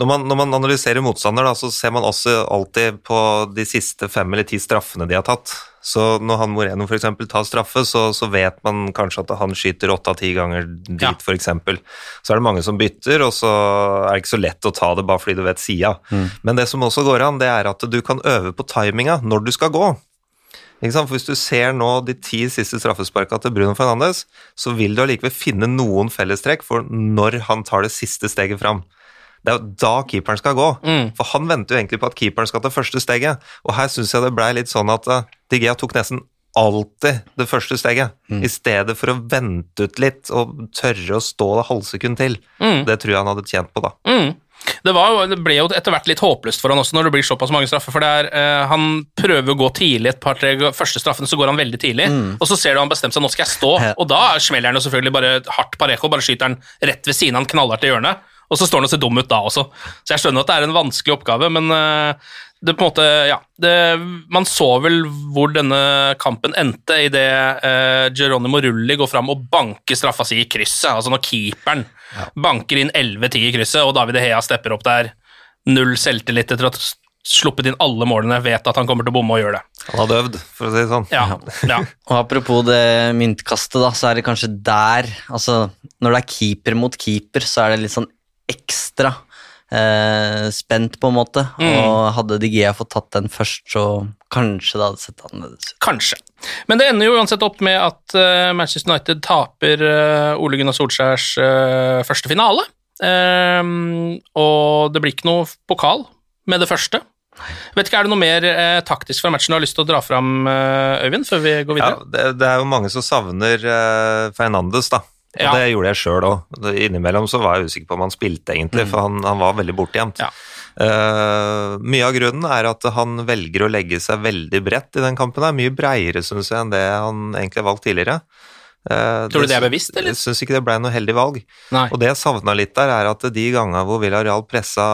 når man, når man, analyserer motstander, da, så ser man også alltid på de siste fem eller ti straffene de har tatt. Så når han Moreno f.eks. tar straffe, så, så, vet man kanskje at han skyter åtte av ti ganger dit, ja. f.eks. Så er det mange som bytter, og så er det ikke så lett å ta det bare fordi du vet sida. Mm. Men det som også går an, det er at du kan øve på timinga når du skal gå. For Hvis du ser nå de ti siste straffesparka til Bruno Fernandes, så vil du allikevel finne noen fellestrekk for når han tar det siste steget fram. Det er jo da keeperen skal gå. Mm. For han venter jo egentlig på at keeperen skal ta første steget. Og her syns jeg det blei litt sånn at uh, Digea tok nesten alltid det første steget, Mm. i stedet for å vente ut litt og tørre å stå det halvsekund til. Mm. Det tror jeg han hadde tjent på, da. Mm. Det, var, det ble jo etter hvert litt håpløst for han også når det blir såpass mange straffer. For det er, eh, Han prøver å gå tidlig et par-tre første straffene, så går han veldig tidlig. Og så ser du han bestemt seg nå skal jeg stå, og da smeller han jo selvfølgelig bare hardt Parejo, bare skyter han rett ved siden av han knallhardt i hjørnet. Og så står han og ser dum ut da også. Så jeg skjønner at det er en vanskelig oppgave, men eh, det på en måte, ja, det, Man så vel hvor denne kampen endte idet eh, Geronimo Rulli går fram og banker straffa si i krysset. Altså når keeperen banker inn 11-10 i krysset, og David Hea stepper opp der. Null selvtillit etter å ha sluppet inn alle målene, vet at han kommer til å bomme og gjøre det. Han hadde øvd, for å si det sånn. Ja, ja. Og apropos det myntkastet, da, så er det kanskje der Altså, når det er keeper mot keeper, så er det litt sånn ekstra eh, spent, på en måte. Mm. Og hadde Digea fått tatt den først, så kanskje det hadde sett annerledes ut. Kanskje. Men det ender jo uansett opp med at uh, Manchester United taper uh, Ole Gunnar Solskjærs uh, første finale. Ehm, og det blir ikke noe pokal med det første. Vet ikke, Er det noe mer eh, taktisk fra matchen du har lyst til å dra fram, eh, Øyvind, før vi går Ja, videre? det, det er jo mange som savner eh, Fernandes, da. Og Ja. det gjorde jeg sjøl òg. Innimellom så var jeg usikker på om han spilte, egentlig, for han, han var veldig bortgjemt. Ja. Uh, mye av grunnen er at han velger å legge seg veldig bredt i den kampen. her, Mye breiere, syns jeg, enn det han egentlig har valgt tidligere. Uh, Tror du det er bevisst, eller? Jeg syns ikke det ble noe heldig valg. Nei. Og det jeg savna litt der, er at de gangene hvor Villarreal pressa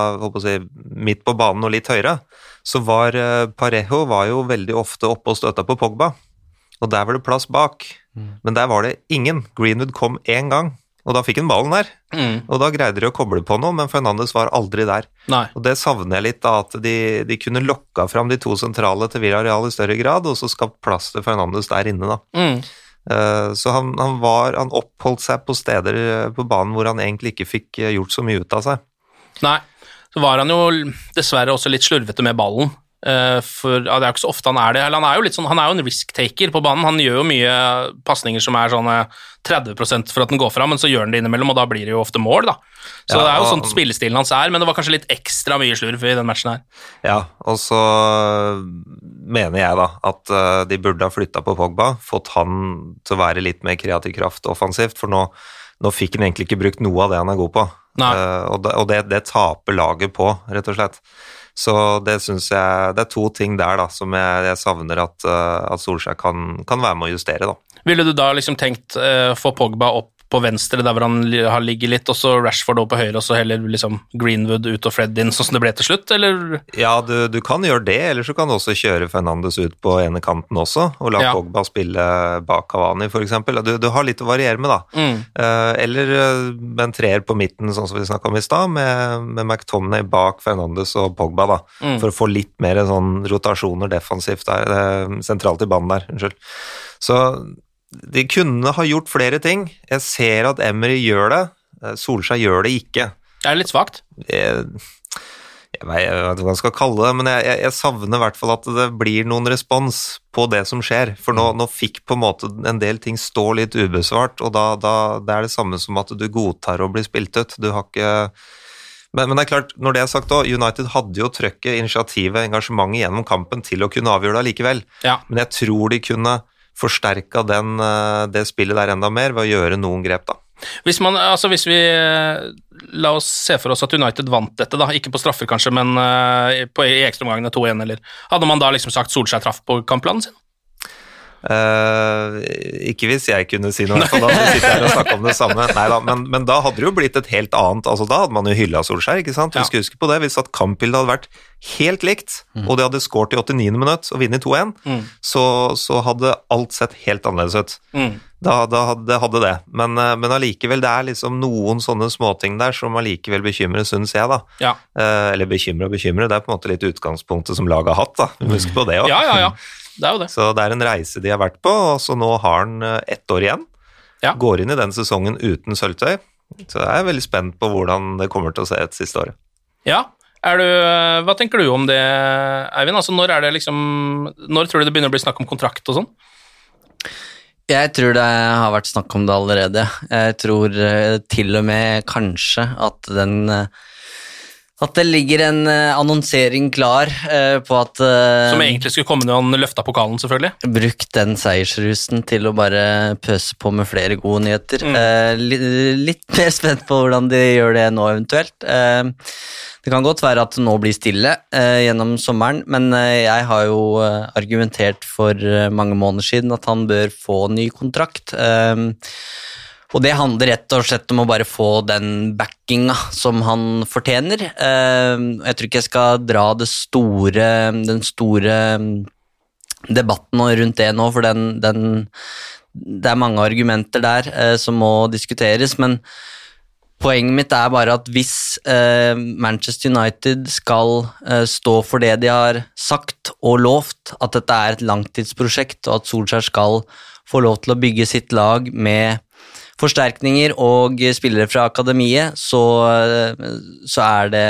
si, midt på banen og litt høyere, så var uh, Parejo var jo veldig ofte oppe og støta på Pogba. Og der var det plass bak. Men der var det ingen. Greenwood kom én gang, og da fikk han ballen der. Mm. Og da greide de å koble på noe, men Fernandes var aldri der. Nei. Og det savner jeg litt, da, at de, de kunne lokka fram de to sentrale til Villarreal i større grad, og så skapt plass til Fernandes der inne, da. Mm. Eh, Så han, han, var, han oppholdt seg på steder eh, på banen hvor han egentlig ikke fikk eh, gjort så mye ut av seg. Nei. Så var han jo dessverre også litt slurvete med ballen. Eh, For ja, Det er jo ikke så ofte han er det. Eller han er jo litt sånn, han er jo en risk-taker på banen. Han gjør jo mye pasninger som er sånn eh, 30% for at den går fram, men så gjør han det innimellom, og da blir det jo ofte mål, da. Så Ja, det er jo sånn spillestilen hans er, men det var kanskje litt ekstra mye slurv i den matchen her. Ja, og så mener jeg da at eh, de burde ha flytta på Pogba, fått han til å være litt mer kreativ kraft offensivt, for nå, nå fikk han egentlig ikke brukt noe av det han er god på. Eh, og det, og det, det taper laget på, rett og slett. Så det syns jeg Det er to ting der da som jeg, jeg savner at, eh, at Solskjær kan, kan være med å justere, da. Ville du da liksom tenkt uh, få Pogba opp på venstre, der hvor han har ligget litt, og så Rashford over på høyre, og så heller liksom Greenwood ut og Fred inn, sånn som det ble til slutt, eller? Ja, du, du kan gjøre det, eller så kan du også kjøre Fernandes ut på ene kanten også, og la Ja. Pogba spille bak Cavani, f.eks. Du, du har litt å variere med, da. Mm. Eh, eller med en treer på midten, sånn som vi snakka om i stad, med, med McTomney bak Fernandes og Pogba, da. Mm. For å få litt mer sånn rotasjoner defensivt der, eh, sentralt i banen der, unnskyld. Så de kunne ha gjort flere ting. Jeg ser at Emery gjør det, eh, Solskjær gjør det ikke. Det Er litt svakt? Jeg, jeg, vet, jeg vet ikke hva jeg skal kalle det, men jeg, jeg, jeg savner i hvert fall at det blir noen respons på det som skjer. For nå, nå fikk på en måte en del ting stå litt ubesvart, og da, da det er det samme som at du godtar å bli spilt ut. Du har ikke men, men det er klart, når det er sagt også, United hadde jo trøkket, initiativet, engasjementet gjennom kampen til å kunne avgjøre det allikevel. Ja. Men jeg tror de kunne forsterka eh, det spillet der enda mer ved å gjøre noen grep, da. Hvis, man, altså hvis vi eh, La oss se for oss at United vant dette, da. Ikke på straffer, kanskje, men eh, på, i ekstraomgangene 2-1, eller Hadde man da liksom sagt Solskjær traff på kampplanen sin? Eh, ikke hvis jeg kunne si noe, for da sitter jeg her og snakker om det samme. Neida, men, men da hadde det jo blitt et helt annet altså Da hadde man jo hylla Solskjær. ikke sant? Vi Ja. huske på det, Hvis at kampbildet hadde vært helt likt, og de hadde skåret i 89. minutt og vunnet 2-1, Mm. så, så hadde alt sett helt annerledes ut. Mm. Da, da hadde, det hadde det. Men, eh, men allikevel, det er liksom noen sånne småting der som allikevel bekymrer, syns jeg, da. Ja. Uh, eller bekymre og bekymre, det er på en måte litt utgangspunktet som laget har hatt, da. Husk må på det òg. ja, ja, ja. Det er jo det. Så det er en reise de har vært på, og så nå har han eh, ett år igjen. Ja. Går inn i den sesongen uten sølvtøy. Så jeg er veldig spent på hvordan det kommer til å se ut siste året. Ja. Er du, hva tenker du om det, Eivind? Altså, når, er det liksom, når tror du det begynner å bli snakk om kontrakt og sånn? Jeg tror det har vært snakk om det allerede. Jeg tror eh, til og med kanskje at den eh, At det ligger en eh, annonsering klar eh, på at eh, Som egentlig skulle komme når han løfta pokalen, selvfølgelig. Bruk den seiersrusen til å bare pøse på med flere gode nyheter. Mm. litt mer spent på hvordan de gjør det nå, eventuelt. Det kan godt være at det nå blir stille gjennom sommeren, men jeg har jo argumentert for mange måneder siden at han bør få ny kontrakt. Og det handler rett og slett om å bare få den backinga som han fortjener. Eh, Jeg tror ikke jeg skal dra store, den store debatten rundt det nå, for den, den Det er mange argumenter der eh, som må diskuteres, men poenget mitt er bare at hvis eh, Manchester United skal stå for det de har sagt og lovt, at dette er et langtidsprosjekt, og at Solskjær skal få lov til å bygge sitt lag med forsterkninger og spillere fra akademiet, så, så er det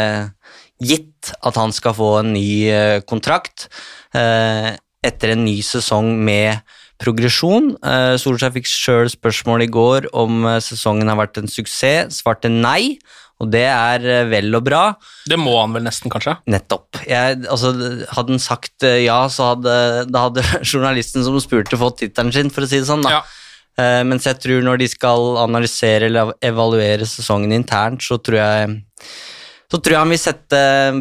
gitt at han skal få en ny eh, kontrakt eh, etter en ny sesong med progresjon. Eh, Solskjær fikk sjøl spørsmål i går om eh, sesongen har vært en suksess, svarte nei, og det er vel og bra. Det må han vel nesten, kanskje? Nettopp. Jeg, altså, hadde han sagt ja, så hadde, da hadde journalisten som spurte, fått tittelen sin, for å si det sånn. da. Eh, mens jeg tror når de skal analysere eller evaluere sesongen internt, så tror jeg så tror jeg han vil sette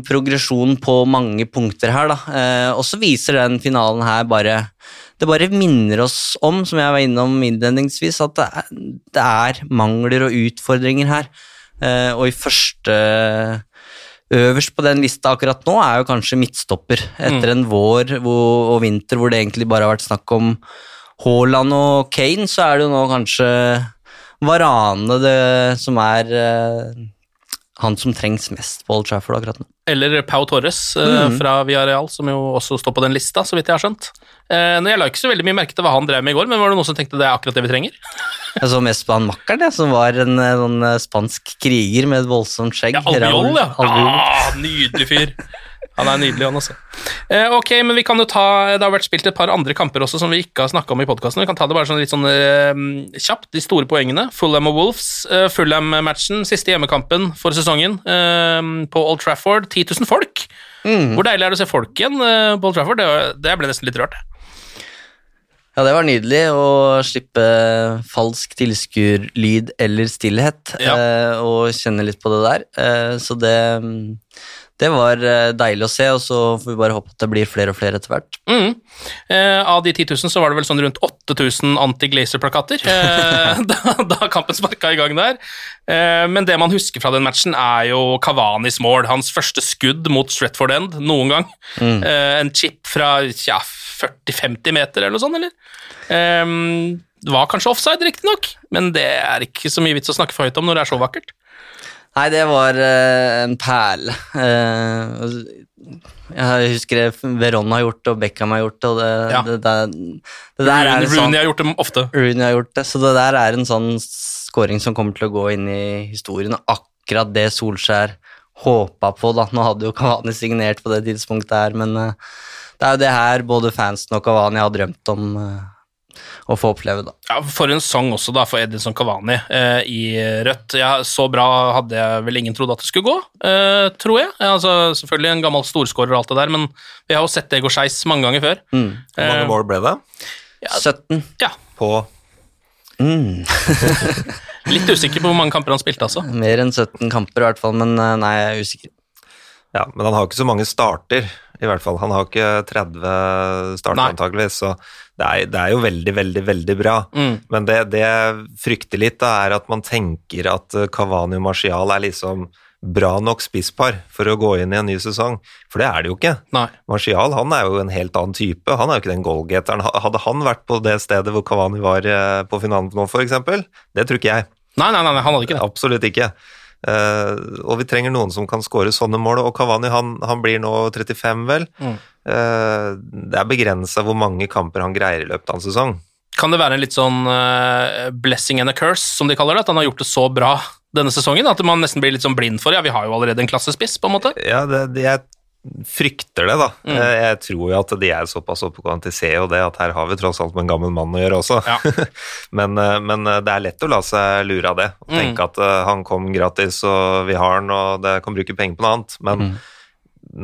progresjon på mange punkter her, da. Eh, og så viser den finalen her bare Det bare minner oss om, som jeg var innom innledningsvis, at det er, det er mangler og utfordringer her. Eh, og i første Øverst på den lista akkurat nå er jo kanskje midtstopper, etter en vår hvor, og vinter hvor det egentlig bare har vært snakk om Haaland og Kane, så er det jo nå kanskje Varane det som er eh, han som trengs mest på Old Trafford akkurat nå. Eller Pau Torres eh, Mm. fra Villarreal, som jo også står på den lista, så vidt jeg har skjønt. Eh, nå, jeg la ikke så veldig mye merke til hva han drev med i går, men var det noen som tenkte det er akkurat det vi trenger? Jeg så mest på han makkeren, som var en en, sånn spansk kriger med et voldsomt skjegg. Albiol, ja. Albiol. Ah, nydelig fyr. Han er nydelig, han også. Eh, ok, men vi kan jo ta Det har vært spilt et par andre kamper også som vi ikke har snakka om i podkasten. Vi kan ta det bare sånn litt sånn eh, kjapt, de store poengene. Fulham og Wolves. Eh, Fulham-matchen, siste hjemmekampen for sesongen eh, på Old Trafford. 10 000 folk. Mm. Hvor deilig er det å se folk igjen eh, på Old Trafford? Det, det ble nesten litt rørt. Ja, det var nydelig å slippe falsk tilskuerlyd eller stillhet, eh, og kjenne litt på det der. Eh, så det, det var eh, deilig å se, og så får vi bare håpe at det blir flere og flere etter hvert. Mm. Eh, av de 10 000 så var det vel sånn rundt 8000 anti-Glazer-plakater eh, da, da kampen sparka i gang der. Eh, men det man husker fra den matchen, er jo Kavanis mål. Hans første skudd mot Stretford End noen gang. Mm. Eh, en chip fra ja, 40-50 meter eller noe sånt, eller? Eh, det var kanskje offside, riktignok, men det er ikke så mye vits å snakke for høyt om når det er så vakkert. Nei, det var eh, en perle. Eh, jeg husker det Veron har gjort det, og Beckham har gjort det, og det, Ja. det, det, det der er Rooney, en sånn, Rooney har gjort det ofte. Rooney har gjort det, så det der er en sånn scoring som kommer til å gå inn i historien, akkurat det Solskjær håpa på, da. Nå hadde jo Kavani signert på det tidspunktet her, men eh, det er jo det her både fansen og Kavani har drømt om å få oppleve, da. Ja, For en sang også da for Edinson Cavani eh, i rødt. Ja, så bra hadde jeg vel ingen trodd at det skulle gå, eh, tror jeg. Ja, altså, selvfølgelig en gammel storskårer og alt det der, men vi har jo sett det gå skeis mange ganger før. Mm. Hvor mange Eh, mål ble det? 17. Ja. På Mm. Litt usikker på hvor mange kamper han spilte, altså. Mer enn 17 kamper i hvert fall, men eh, nei, jeg er usikker. Ja, men han har ikke så mange starter, i hvert fall. Han har ikke 30 starter antakeligvis, så det er, det er jo veldig, veldig, veldig bra. Mm. Men det, det jeg frykter litt, da, er at man tenker at Kavani Cavani og Martial er liksom bra nok spisspar for å gå inn i en ny sesong, for det er det jo ikke. Nei. Martial han er jo en helt annen type, han er jo ikke den goalgeteren. Hadde han vært på det stedet hvor Cavani var eh, på finalen nå, eksempel? Det tror ikke jeg. Nei, nei, nei, han hadde ikke det. Absolutt ikke. Eh, og vi trenger noen som kan skåre sånne mål, og Cavani han, han blir nå 35, vel. Mm. Eh, det er begrensa hvor mange kamper han greier i løpet av en sesong. Kan det være en litt sånn eh, blessing and a curse, som de kaller det? At han har gjort det så bra denne sesongen at man nesten blir litt sånn blind for det? Ja, vi har jo allerede en klassespiss, på en måte. Ja, det, det, jeg frykter det, da. Mm. Eh, Jeg tror jo at de er såpass oppegående, de ser jo det, at her har vi tross alt med en gammel mann å gjøre også. men, eh, men eh, det er lett å la seg lure av det. Og Mm. tenke at eh, han kom gratis, og vi har han, og det kan bruke penger på noe annet. Men Mm.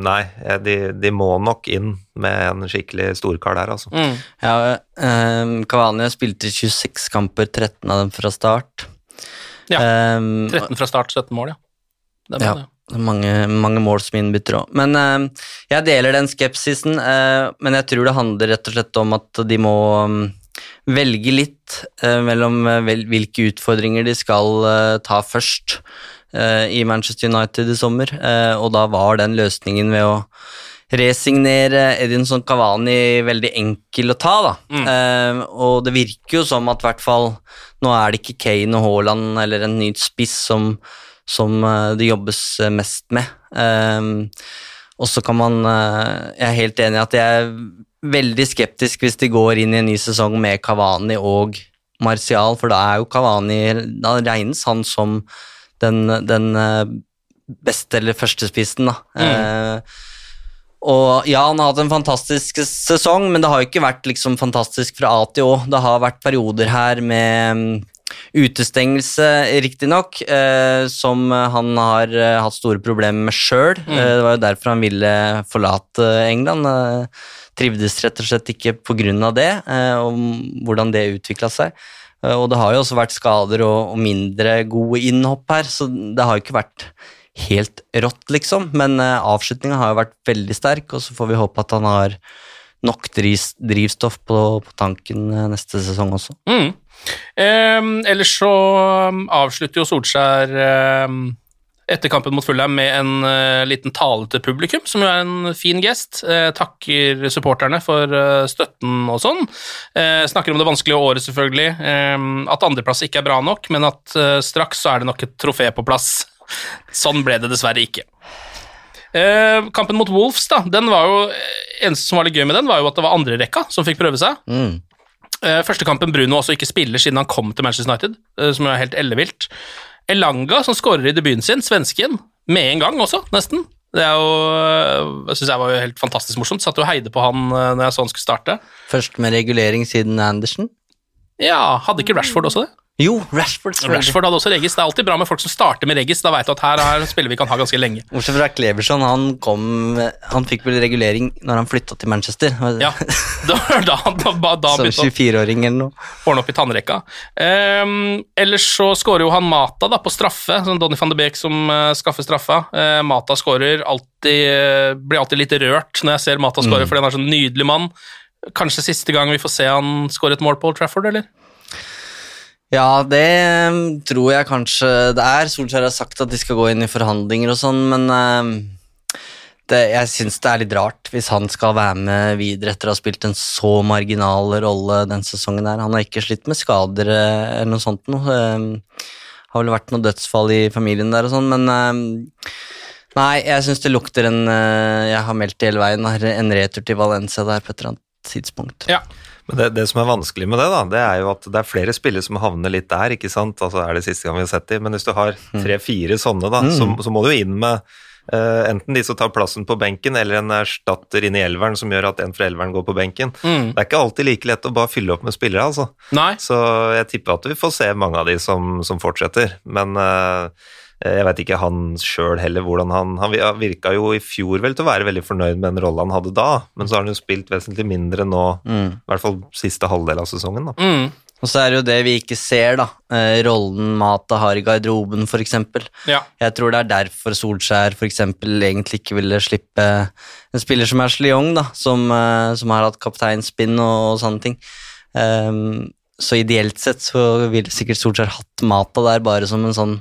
nei, de, de må nok inn med en skikkelig storkar der, altså. Mm. Ja, um, Cavani spilte 26 kamper, 13 av dem fra start. Ja, Um, 13 fra start, 17 mål, ja. Det er bra, Ja, det. Mange, mange mål som innbytter òg. Men eh, jeg deler den skepsisen, eh, men jeg tror det handler rett og slett om at de må um, velge litt eh, mellom eh, vel, hvilke utfordringer de skal eh, ta først eh, i Manchester United i sommer, og da var den løsningen ved å resignere Edinson Cavani veldig enkel å ta, da. Eh, og det virker jo som at i hvert fall nå er det ikke Kane og Haaland eller en ny spiss som, som eh, det jobbes eh, mest med. Eh, og så kan man eh, Jeg er helt enig i at jeg er veldig skeptisk hvis de går inn i en ny sesong med Cavani og Martial, for da er jo Kavani Da regnes han som den, den beste eller førstespissen, da. Eh, og ja, han har hatt en fantastisk sesong, men det har jo ikke vært liksom fantastisk fra A til Å. Det har vært perioder her med mm, utestengelse, riktignok, eh, som han har eh, hatt store problemer med sjøl. Mm. Eh, det var jo derfor han ville forlate England. Eh, trivdes rett og slett ikke av det, eh, og hvordan det utvikla seg. Og det har jo også vært skader og, mindre gode innhopp her, så det har jo ikke vært helt rått, liksom. Men avslutninga har jo vært veldig sterk, og så får vi håpe at han har nok dris, drivstoff på, på tanken eh, neste sesong også. Mm. Eh, ellers så um, avslutter jo Solskjær eh, etter kampen mot Fulham med en eh, liten tale til publikum, som jo er en fin gest. Eh, takker supporterne for eh, støtten og sånn. Snakker om det vanskelige året, selvfølgelig. At andreplass ikke er bra nok, men at straks så er det nok et trofé på plass. Sånn ble det dessverre ikke. Eh, kampen mot Wolves, da, den var jo eneste som var litt gøy med den, var jo at det var andre rekka som fikk prøve seg. Mm. Eh, første kampen Bruno også ikke spiller siden han kom til Manchester United, eh, som er helt ellevilt. Elanga, som skårer i debuten sin, svensken, med en gang også, nesten. Det er jo, eh, jeg synes jeg var jo helt fantastisk morsomt. Satt jo og heide på han eh, når jeg så han skulle starte. Først med regulering siden Andersen. Ja, hadde ikke Rashford også det? Jo, Rashford. Rashford hadde også Regis. Det er alltid bra med folk som starter med Regis. Da vet du at her er spiller vi kan ha ganske lenge. Bortsett fra Kleverson, han kom Han fikk vel regulering når han flytta til Manchester. Ja, da, da, da, da, Som han 24-åring eller noe. ordne opp i tannrekka. Um, ellers så skårer jo han Mata da på straffe, sånn Donny van de Beek som uh, skaffer straffa. Uh, Mata skårer alltid uh, Blir alltid litt rørt når jeg ser Mata skåre, Mm. fordi han er sånn nydelig mann. Kanskje siste gang vi får se han skåre et mål på Old Trafford, eller? Ja, det eh, tror jeg kanskje det er. Solskjær har sagt at de skal gå inn i forhandlinger og sånn, men eh, det, jeg syns det er litt rart hvis han skal være med videre etter å ha spilt en så marginal rolle den sesongen her. Han har ikke slitt med skader eh, eller noe sånt noe. Eh, har vel vært noe dødsfall i familien der og sånn, men Nei, jeg syns det lukter en eh, Jeg har meldt det hele veien, en retur til Valencia der på et eller annet tidspunkt. Ja. Men det, det som er vanskelig med det, da, det er jo at det er flere spillere som havner litt der, ikke sant. Altså er det siste gang vi har sett dem. Men hvis du har tre-fire sånne, da, Mm. så, så må du jo inn med uh, enten de som tar plassen på benken, eller en erstatter inn i elveren som gjør at en fra elveren går på benken. Mm. Det er ikke alltid like lett å bare fylle opp med spillere, altså. Nei. Så jeg tipper at vi får se mange av de som, som fortsetter. Men eh, jeg vet ikke han sjøl heller hvordan han Han virka jo i fjor vel til å være veldig fornøyd med den rolla han hadde da, men så har han jo spilt vesentlig mindre nå, Mm. i hvert fall siste halvdel av sesongen. da. Mm. Og så er det jo det vi ikke ser, da. Eh, rollen Mata har i garderoben, f.eks. Ja. Jeg tror det er derfor Solskjær for eksempel egentlig ikke ville slippe en spiller som Ashley Young, da, som, eh, som har hatt kapteinspinn og, og sånne ting. Um, så ideelt sett så ville sikkert Solskjær hatt Mata der bare som en sånn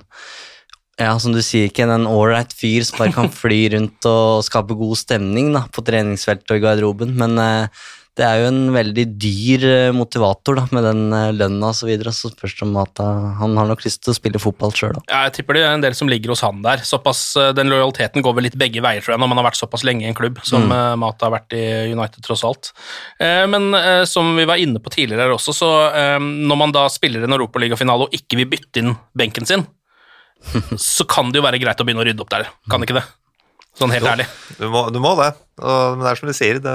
ja, som du sier, ikke en ålreit fyr som bare kan fly rundt og skape god stemning da, på treningsfeltet og i garderoben, men eh, det er jo en veldig dyr eh, motivator da, med den eh, lønna og så videre, så spørs det om at eh, han har nok lyst til å spille fotball sjøl òg. Ja, jeg tipper det er en del som ligger hos han der. Såpass, den lojaliteten går vel litt begge veier, tror jeg, når man har vært såpass lenge i en klubb som Mm. Mata har vært i United, tross alt. Eh, Men som vi var inne på tidligere her også, så når man da spiller en europaligafinale og ikke vil bytte inn benken sin, så kan det jo være greit å begynne å rydde opp der, kan ikke det? Sånn helt Jo, ærlig. Du må, du må det. Og, men det er som du sier, det,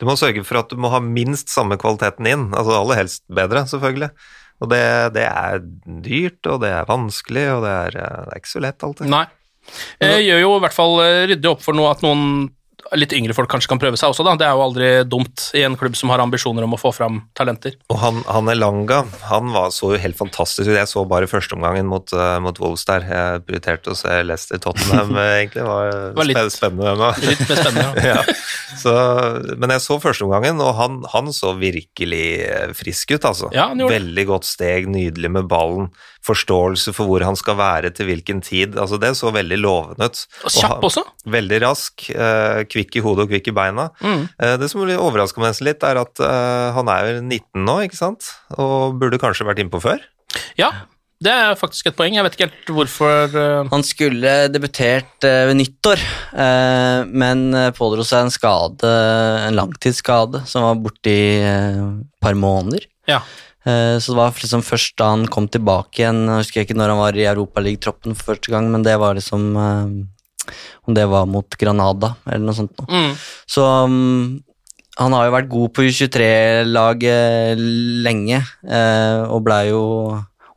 du må sørge for at du må ha minst samme kvaliteten inn. Altså aller helst bedre, selvfølgelig. Og det, det er dyrt, og det er vanskelig, og det er, eh, det er ikke så lett alltid. Nei. Jeg gjør jo i hvert fall rydde ryddig opp for noe at noen litt yngre folk kanskje kan prøve seg også, da. Det er jo aldri dumt i en klubb som har ambisjoner om å få fram talenter. Og han, han Elanga, han var, så jo helt fantastisk ut. Jeg så bare førsteomgangen mot, uh, mot Wolves der. Jeg prioriterte å se Leicester Tottenham, eh, egentlig. Det var, var litt- spennende ennå. Litt mer spennende. Ja. ja. så, men jeg så førsteomgangen, og han, han så virkelig eh, frisk ut, altså. Ja. Veldig godt steg, nydelig med ballen. Forståelse for hvor han skal være til hvilken tid. Altså, det så veldig lovende ut. Og kjapp han- også. Veldig rask, eh, kvikk i hodet og kvikk i beina. Mm. Eh, det som overrasker meg litt, er at eh, han er jo 19 nå, ikke sant? Og burde kanskje vært innpå før. Ja, det er faktisk et poeng. Jeg vet ikke helt hvorfor Han skulle debutert ved nyttår, eh, men pådro seg en skade, en langtidsskade, som var borte i et par måneder. Ja. Eh, Så det var liksom først da han kom tilbake igjen, jeg husker ikke når han var i Europaligatroppen for første gang, men det var liksom eh, Om det var mot Granada eller noe sånt. mm. Så um, han har jo vært god på U23-laget lenge, eh, og blei jo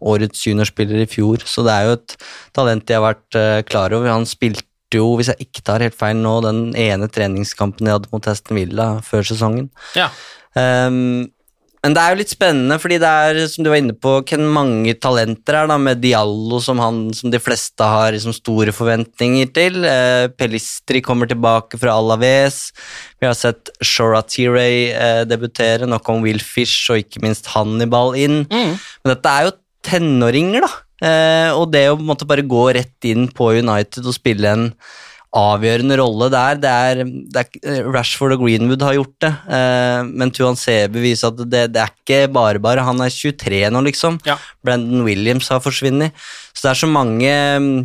årets juniorspiller i fjor, så det er jo et talent de har vært klar over. Han spilte jo, hvis jeg ikke tar helt feil nå, den ene treningskampen de hadde mot Aston Villa før sesongen. Ja. Um, men det er jo litt spennende, fordi det er, som du var inne på, Ken mange talenter er da, med Diallo som han som de fleste har liksom store forventninger til. Eh, Pelistri kommer tilbake fra Alaves. Vi har sett Shora Tiray eh, debutere, noe om Will Fish og ikke minst Hannibal inn. Mm. Men dette er jo tenåringer, da. Eh, og det å måte bare gå rett inn på United og spille en avgjørende rolle der. Det er, det er Rashford og Greenwood har gjort det, eh, men Tuan Sebe viser at det, det er ikke bare bare. Han er 23 nå, liksom. Ja. Brandon Williams har forsvunnet. Så det er så mange mm,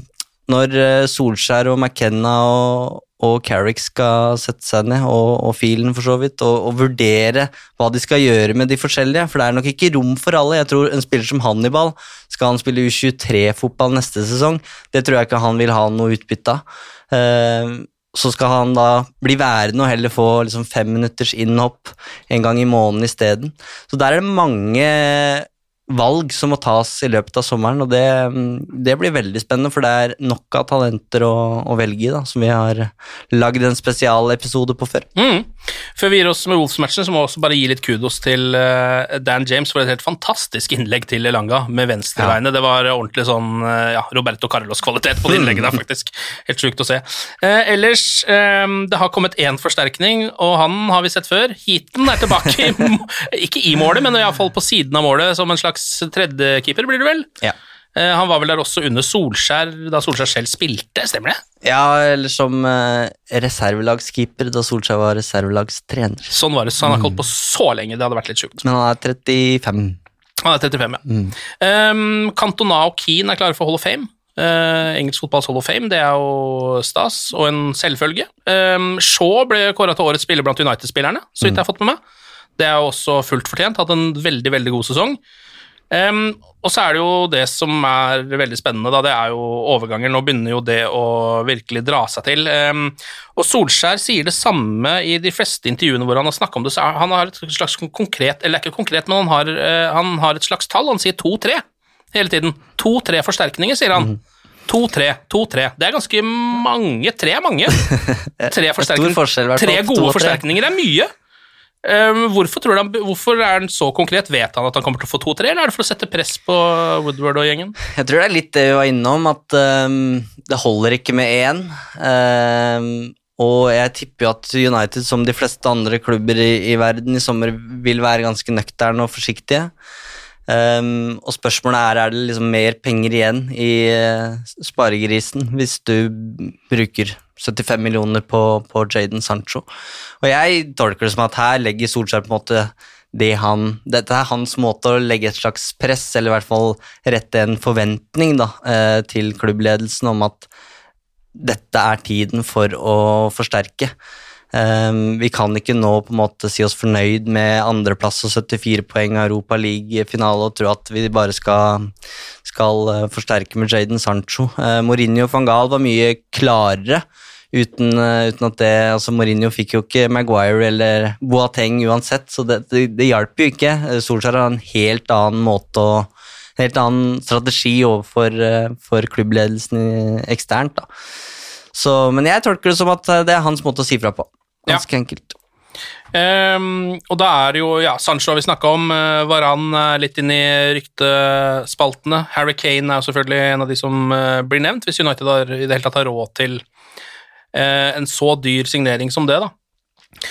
Når eh, Solskjær og McKenna og, og Carrick skal sette seg ned, og, og Filen for så vidt, og, og vurdere hva de skal gjøre med de forskjellige, for det er nok ikke rom for alle. Jeg tror en spiller som Hannibal, skal han spille U23-fotball neste sesong? Det tror jeg ikke han vil ha noe utbytte av. Eh, så skal han da bli værende og heller få liksom fem minutters innhopp en gang i måneden isteden. Så der er det mange valg som må tas i løpet av sommeren, og det, det blir veldig spennende, for det er nok av talenter å, å velge i, da, som vi har lagd en spesialepisode på før. Mm. Før vi gir oss med Wolves-matchen, så må vi også bare gi litt kudos til eh, Dan James for et helt fantastisk innlegg til Elanga med venstrebeinet. Det var ordentlig sånn eh, ja, Roberto Carlos-kvalitet på det innlegget der, faktisk. Helt sjukt å se. Eh, ellers, eh, det har kommet én forsterkning, og han har vi sett før. Heaton er tilbake, i, ikke i målet, men iallfall på siden av målet, som en slags tredjekeeper, blir det vel? Ja. Eh, han var vel der også under Solskjær, da Solskjær selv spilte, stemmer det? Ja, eller som eh, reservelagskeeper da Solskjær var reservelagstrener. Sånn var det, så han har ikke holdt på så lenge, det hadde vært litt sjukt. Men han er 35. Han er 35, ja. Um, Cantona og Keane er klare for Hall of Fame. Uh, engelsk fotballs Hall of Fame, det er jo stas og en selvfølge. Um, Shaw ble kåra til årets spiller blant United-spillerne, så vidt jeg har fått med meg. Det er jo også fullt fortjent, hatt en veldig, veldig god sesong. Um, og så er det jo det som er veldig spennende, da, det er jo overganger. Nå begynner jo det å virkelig dra seg til. Um, og Solskjær sier det samme i de fleste intervjuene hvor han har snakka om det. Så han har et slags konkret, eller ikke konkret, men han har, uh, han har et slags tall. Han sier to-tre hele tiden. To-tre forsterkninger, sier han. To-tre, to-tre. Det er ganske mange. Tre er mange. Tre fall, Tre gode forsterkninger er mye. Um, hvorfor, han, hvorfor er han så konkret? Vet han at han kommer til å få to-tre, eller er det for å sette press på Woodward og gjengen? Jeg tror det er litt det vi var innom, at um, det holder ikke med én. Um, og jeg tipper jo at United, som de fleste andre klubber i, i verden i sommer, vil være ganske nøkterne og forsiktige. Um, og spørsmålet er er det liksom mer penger igjen i uh, sparegrisen hvis du bruker 75 millioner på, på Jaden Sancho. Og jeg tolker det som at her legger Solskjær på en måte det han, dette er hans måte å legge et slags press, eller i hvert fall rette en forventning da, eh, til klubbledelsen om at dette er tiden for å forsterke. Um, vi kan ikke nå på en måte si oss fornøyd med andreplass og 74 poeng av Europa League-finale og tro at vi bare skal, skal eh, forsterke med Jaden Sancho. Uh, Mourinho van Gaal var mye klarere uten, eh, uten at det altså Mourinho fikk jo ikke Maguire eller Boateng uansett, så det, det, det hjalp jo ikke. Eh, Solskjær har en helt annen måte å en helt annen strategi overfor eh, for klubbledelsen eksternt. da. Så, men jeg tolker det som at det er hans måte å si fra på. Ganske enkelt. Um, og da er det jo ja, Sancho har vi snakka om. Uh, Varan er litt inn i ryktespaltene. Harry Kane er jo selvfølgelig en av de som uh, blir nevnt, hvis United har, i det hele tatt har råd til en så dyr signering som det, da.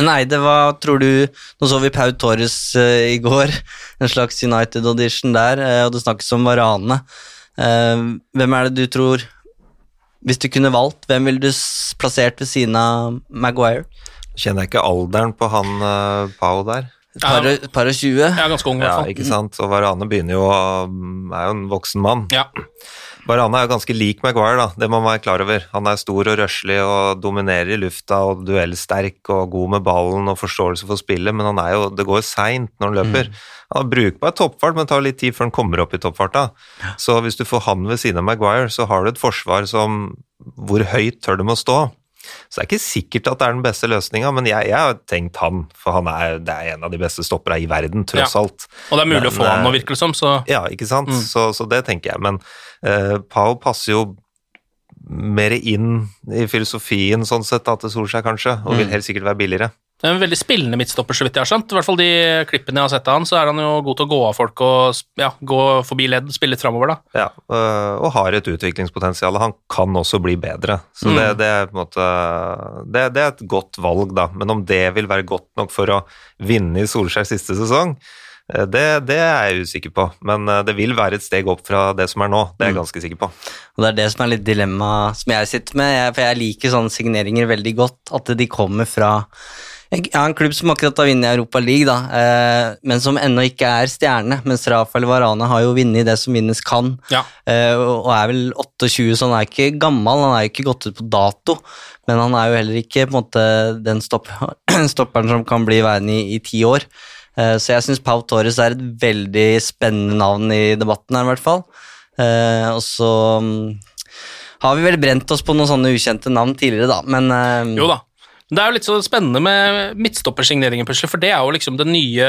Nei, det var, tror du Nå så vi Pau Torres eh, i går, en slags United-audition der, eh, og det snakkes om Varane. Eh, hvem er det du tror Hvis du kunne valgt, hvem ville du plassert ved siden av Maguire? Kjenner jeg ikke alderen på han uh, Pau der? Et par, og- par og tjue? Ja, ganske ung, i hvert Ja, ikke sant. Og Varane begynner jo å er jo en voksen mann. Ja. Varane er jo ganske lik Maguire, da. Det må man være klar over. Han er stor og røslig og dominerer i lufta og duellsterk og god med ballen og forståelse for spillet, men han er jo, det går seint når han løper. Han har brukbar toppfart, men det tar litt tid før han kommer opp i toppfarta. Så hvis du får han ved siden av Maguire, så har du et forsvar som Hvor høyt tør de å stå? Så det er ikke sikkert at det er den beste løsninga, men jeg, jeg har tenkt han, for han er, det er en av de beste stoppera i verden, tross Ja. alt. Og det er mulig Men, å få han nå, virker det som. Så Ja, ikke sant? Så, så det tenker jeg. Men Pau passer jo mer inn i filosofien sånn sett da, til Solskjær, kanskje, og vil Mm. helt sikkert være billigere. det er en veldig spillende midtstopper, så vidt jeg har skjønt. I hvert fall de klippene jeg har sett av han, så er han jo god til å gå av folk og ja, gå forbi ledd, spille litt framover, da. Ja, øh, og har et utviklingspotensial. Han kan også bli bedre. Så Mm. det, det er på en måte det, det er et godt valg, da. Men om det vil være godt nok for å vinne i Solskjærs siste sesong, eh, det, det er jeg usikker på. Men eh, det vil være et steg opp fra det som er nå. Det er jeg ganske sikker på. Og det er det som er litt dilemma som jeg sitter med, jeg, for jeg liker sånne signeringer veldig godt, at de kommer fra jeg har en klubb som akkurat har vunnet Europa League, da, eh, men som ennå ikke er stjerne, mens Rafael Varane har jo vunnet det som vinnes kan, Ja. eh, og er vel 28, så han er ikke gammel, han er jo ikke gått ut på dato, men han er jo heller ikke på en måte den stopp, stopperen som kan bli verden i, i ti år. Eh, så jeg syns Pau Torres er et veldig spennende navn i debatten her, i hvert fall. Eh, og så mm, har vi vel brent oss på noen sånne ukjente navn tidligere, da, men eh, Jo da. Det er jo litt så spennende med midtstoppersigneringen, for det er jo liksom den nye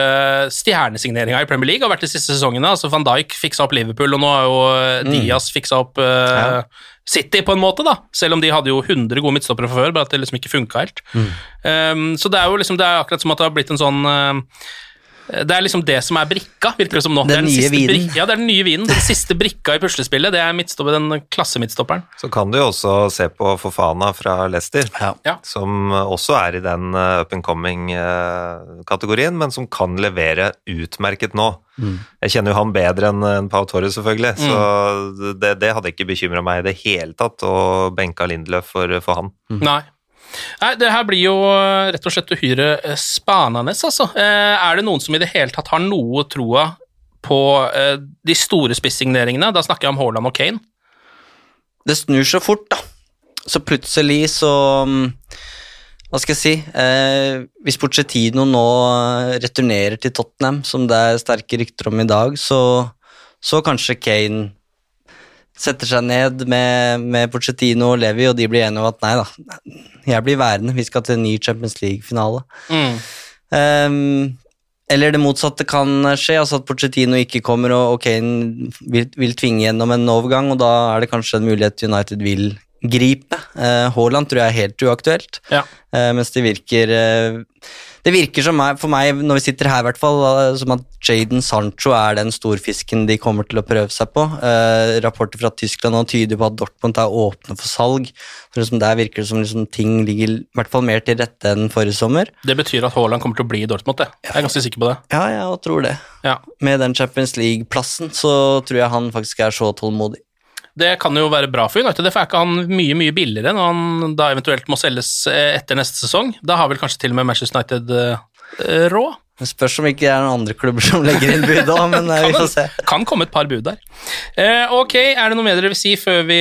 stjernesigneringa i Premier League. har vært de siste sesongene. altså Van Dijk fiksa opp Liverpool, og nå har jo Mm. Diaz fiksa opp eh, City, på en måte, da. Selv om de hadde jo 100 gode midtstoppere fra før, bare at det liksom ikke funka helt. Mm. Um, så det er jo liksom, det er akkurat som at det har blitt en sånn eh, det er liksom det som er brikka, virker det som nå. Den det er nye vinen. Ja, det er den nye vinen. Den siste brikka i puslespillet, det er den klassemidtstopperen. Så kan du jo også se på Fofana fra Leicester, Ja. som også er i den uh, up and coming-kategorien, men som kan levere utmerket nå. Jeg kjenner jo han bedre enn Pau Torres, selvfølgelig, så det, det hadde ikke bekymra meg i det hele tatt å benke Lindløf for, for han. Nei. Nei, det her blir jo eh, rett og slett uhyre eh, spanende, altså. Eh, Er det noen som i det hele tatt har noe troa på de store spissigneringene? Da snakker jeg om Haaland og Kane. det snur så fort, da. Så plutselig så mm, Hva skal jeg si eh, Hvis Pochettino nå returnerer til Tottenham, som det er sterke rykter om i dag, så, så kanskje Kane setter seg ned med, med Pochettino og Levi, og de blir enige om at nei da, jeg blir værende, vi skal til en ny Champions League-finale. Mm. Um, eller det motsatte kan skje, altså at Pochettino ikke kommer og, og Kane vil, vil tvinge gjennom en overgang, og da er det kanskje en mulighet United vil gripe. Haaland Haaland tror jeg er helt uaktuelt, Ja. uh, mens det virker eh, Det virker som meg, for meg, når vi sitter her i hvert fall, eh, som at Jaden Sancho er den storfisken de kommer til å prøve seg på. Eh, rapporter fra Tyskland nå tyder på at Dortmund er åpne for salg. Så liksom Der virker det som liksom ting ligger i hvert fall mer til rette enn forrige sommer. Det betyr at Haaland kommer til å bli i Dortmund, det. Jeg er ganske sikker på det. Ja, jeg tror det. Ja. Med den Champions League-plassen så tror jeg han faktisk er så tålmodig. Det kan jo være bra for United, Det er ikke han mye mye billigere når han da eventuelt må selges eh, etter neste sesong? Da har vel kanskje til og med Manchester United eh, råd? Det spørs om ikke det er noen andre klubber som legger inn bud òg, men eh, vi får se. Kan komme et par bud der. Eh, ok, er det noe mer dere vil si før vi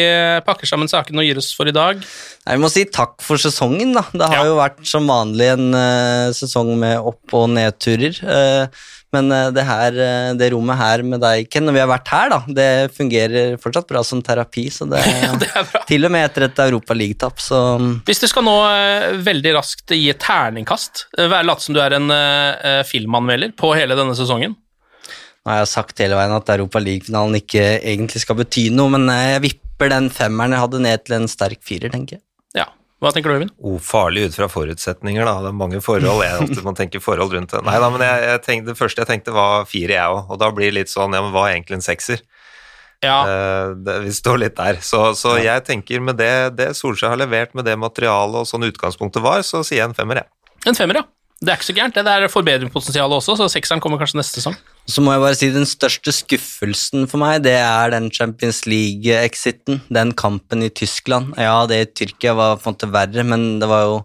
pakker sammen sakene og gir oss for i dag? Nei, Vi må si takk for sesongen, da. Det har Ja. jo vært som vanlig en uh, sesong med opp- og nedturer. eh, Men eh, det, her, eh, det rommet her med deg, Ken, når vi har vært her, da, det fungerer fortsatt bra som terapi. Så det, det er bra. Til og med etter et Europaligatap, så Hvis du skal nå eh, veldig raskt gi et terningkast, late som du er en uh, filmanmelder på hele denne sesongen Nå har jeg sagt hele veien at Europaliga-finalen ikke egentlig skal bety noe, men jeg vipper den femmeren jeg hadde ned til en sterk firer, tenker jeg. Ja. Hva tenker du, Øyvind? Oh, farlig ut fra forutsetninger, da. Det er mange forhold. Jeg, alltid, man tenker forhold rundt det. Nei da, men jeg, jeg tenkte, det første jeg tenkte var fire, jeg òg. Og da blir det litt sånn, ja, men hva er egentlig en sekser? Ja. Eh, det, vi står litt der. Så, så jeg tenker med det, det Solskjær har levert med det materialet og sånn utgangspunktet var, så sier jeg en femmer, jeg. En femmer, ja. Det er ikke så gærent. Det er forbedringspotensial også, så sekseren kommer kanskje neste sesong. Så må jeg bare si den største skuffelsen for meg, det er den Champions League-exiten. Den kampen i Tyskland. Ja, det i Tyrkia var på en måte verre, men det var jo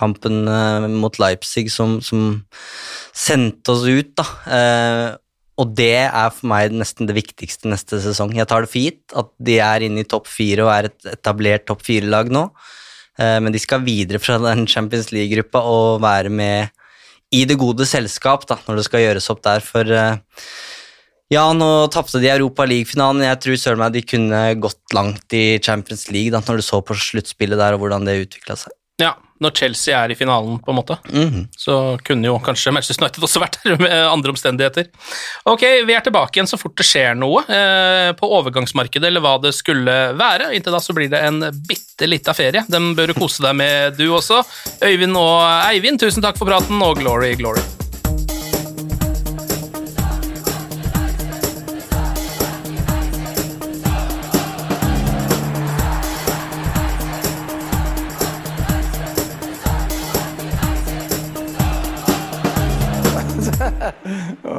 kampen eh, mot Leipzig som, som sendte oss ut, da. Eh, og det er for meg nesten det viktigste neste sesong. Jeg tar det for gitt at de er inne i topp fire og er et etablert topp fire-lag nå. Eh, men de skal videre fra den Champions League-gruppa og være med i det gode selskap da, når det skal gjøres opp der. For eh, ja, nå tapte de Europa League-finalen. Jeg tror søren meg de kunne gått langt i Champions League da, når du så på sluttspillet der og hvordan det utvikla seg. Ja, når Chelsea er i finalen, på en måte, Mhm. så kunne jo kanskje Manchester United også vært der med andre omstendigheter. Ok, vi er tilbake igjen så fort det skjer noe eh, på overgangsmarkedet, eller hva det skulle være. Inntil da så blir det en bitte lita ferie. Den bør du kose deg med, du også. Øyvind og Eivind, tusen takk for praten, og glory, glory.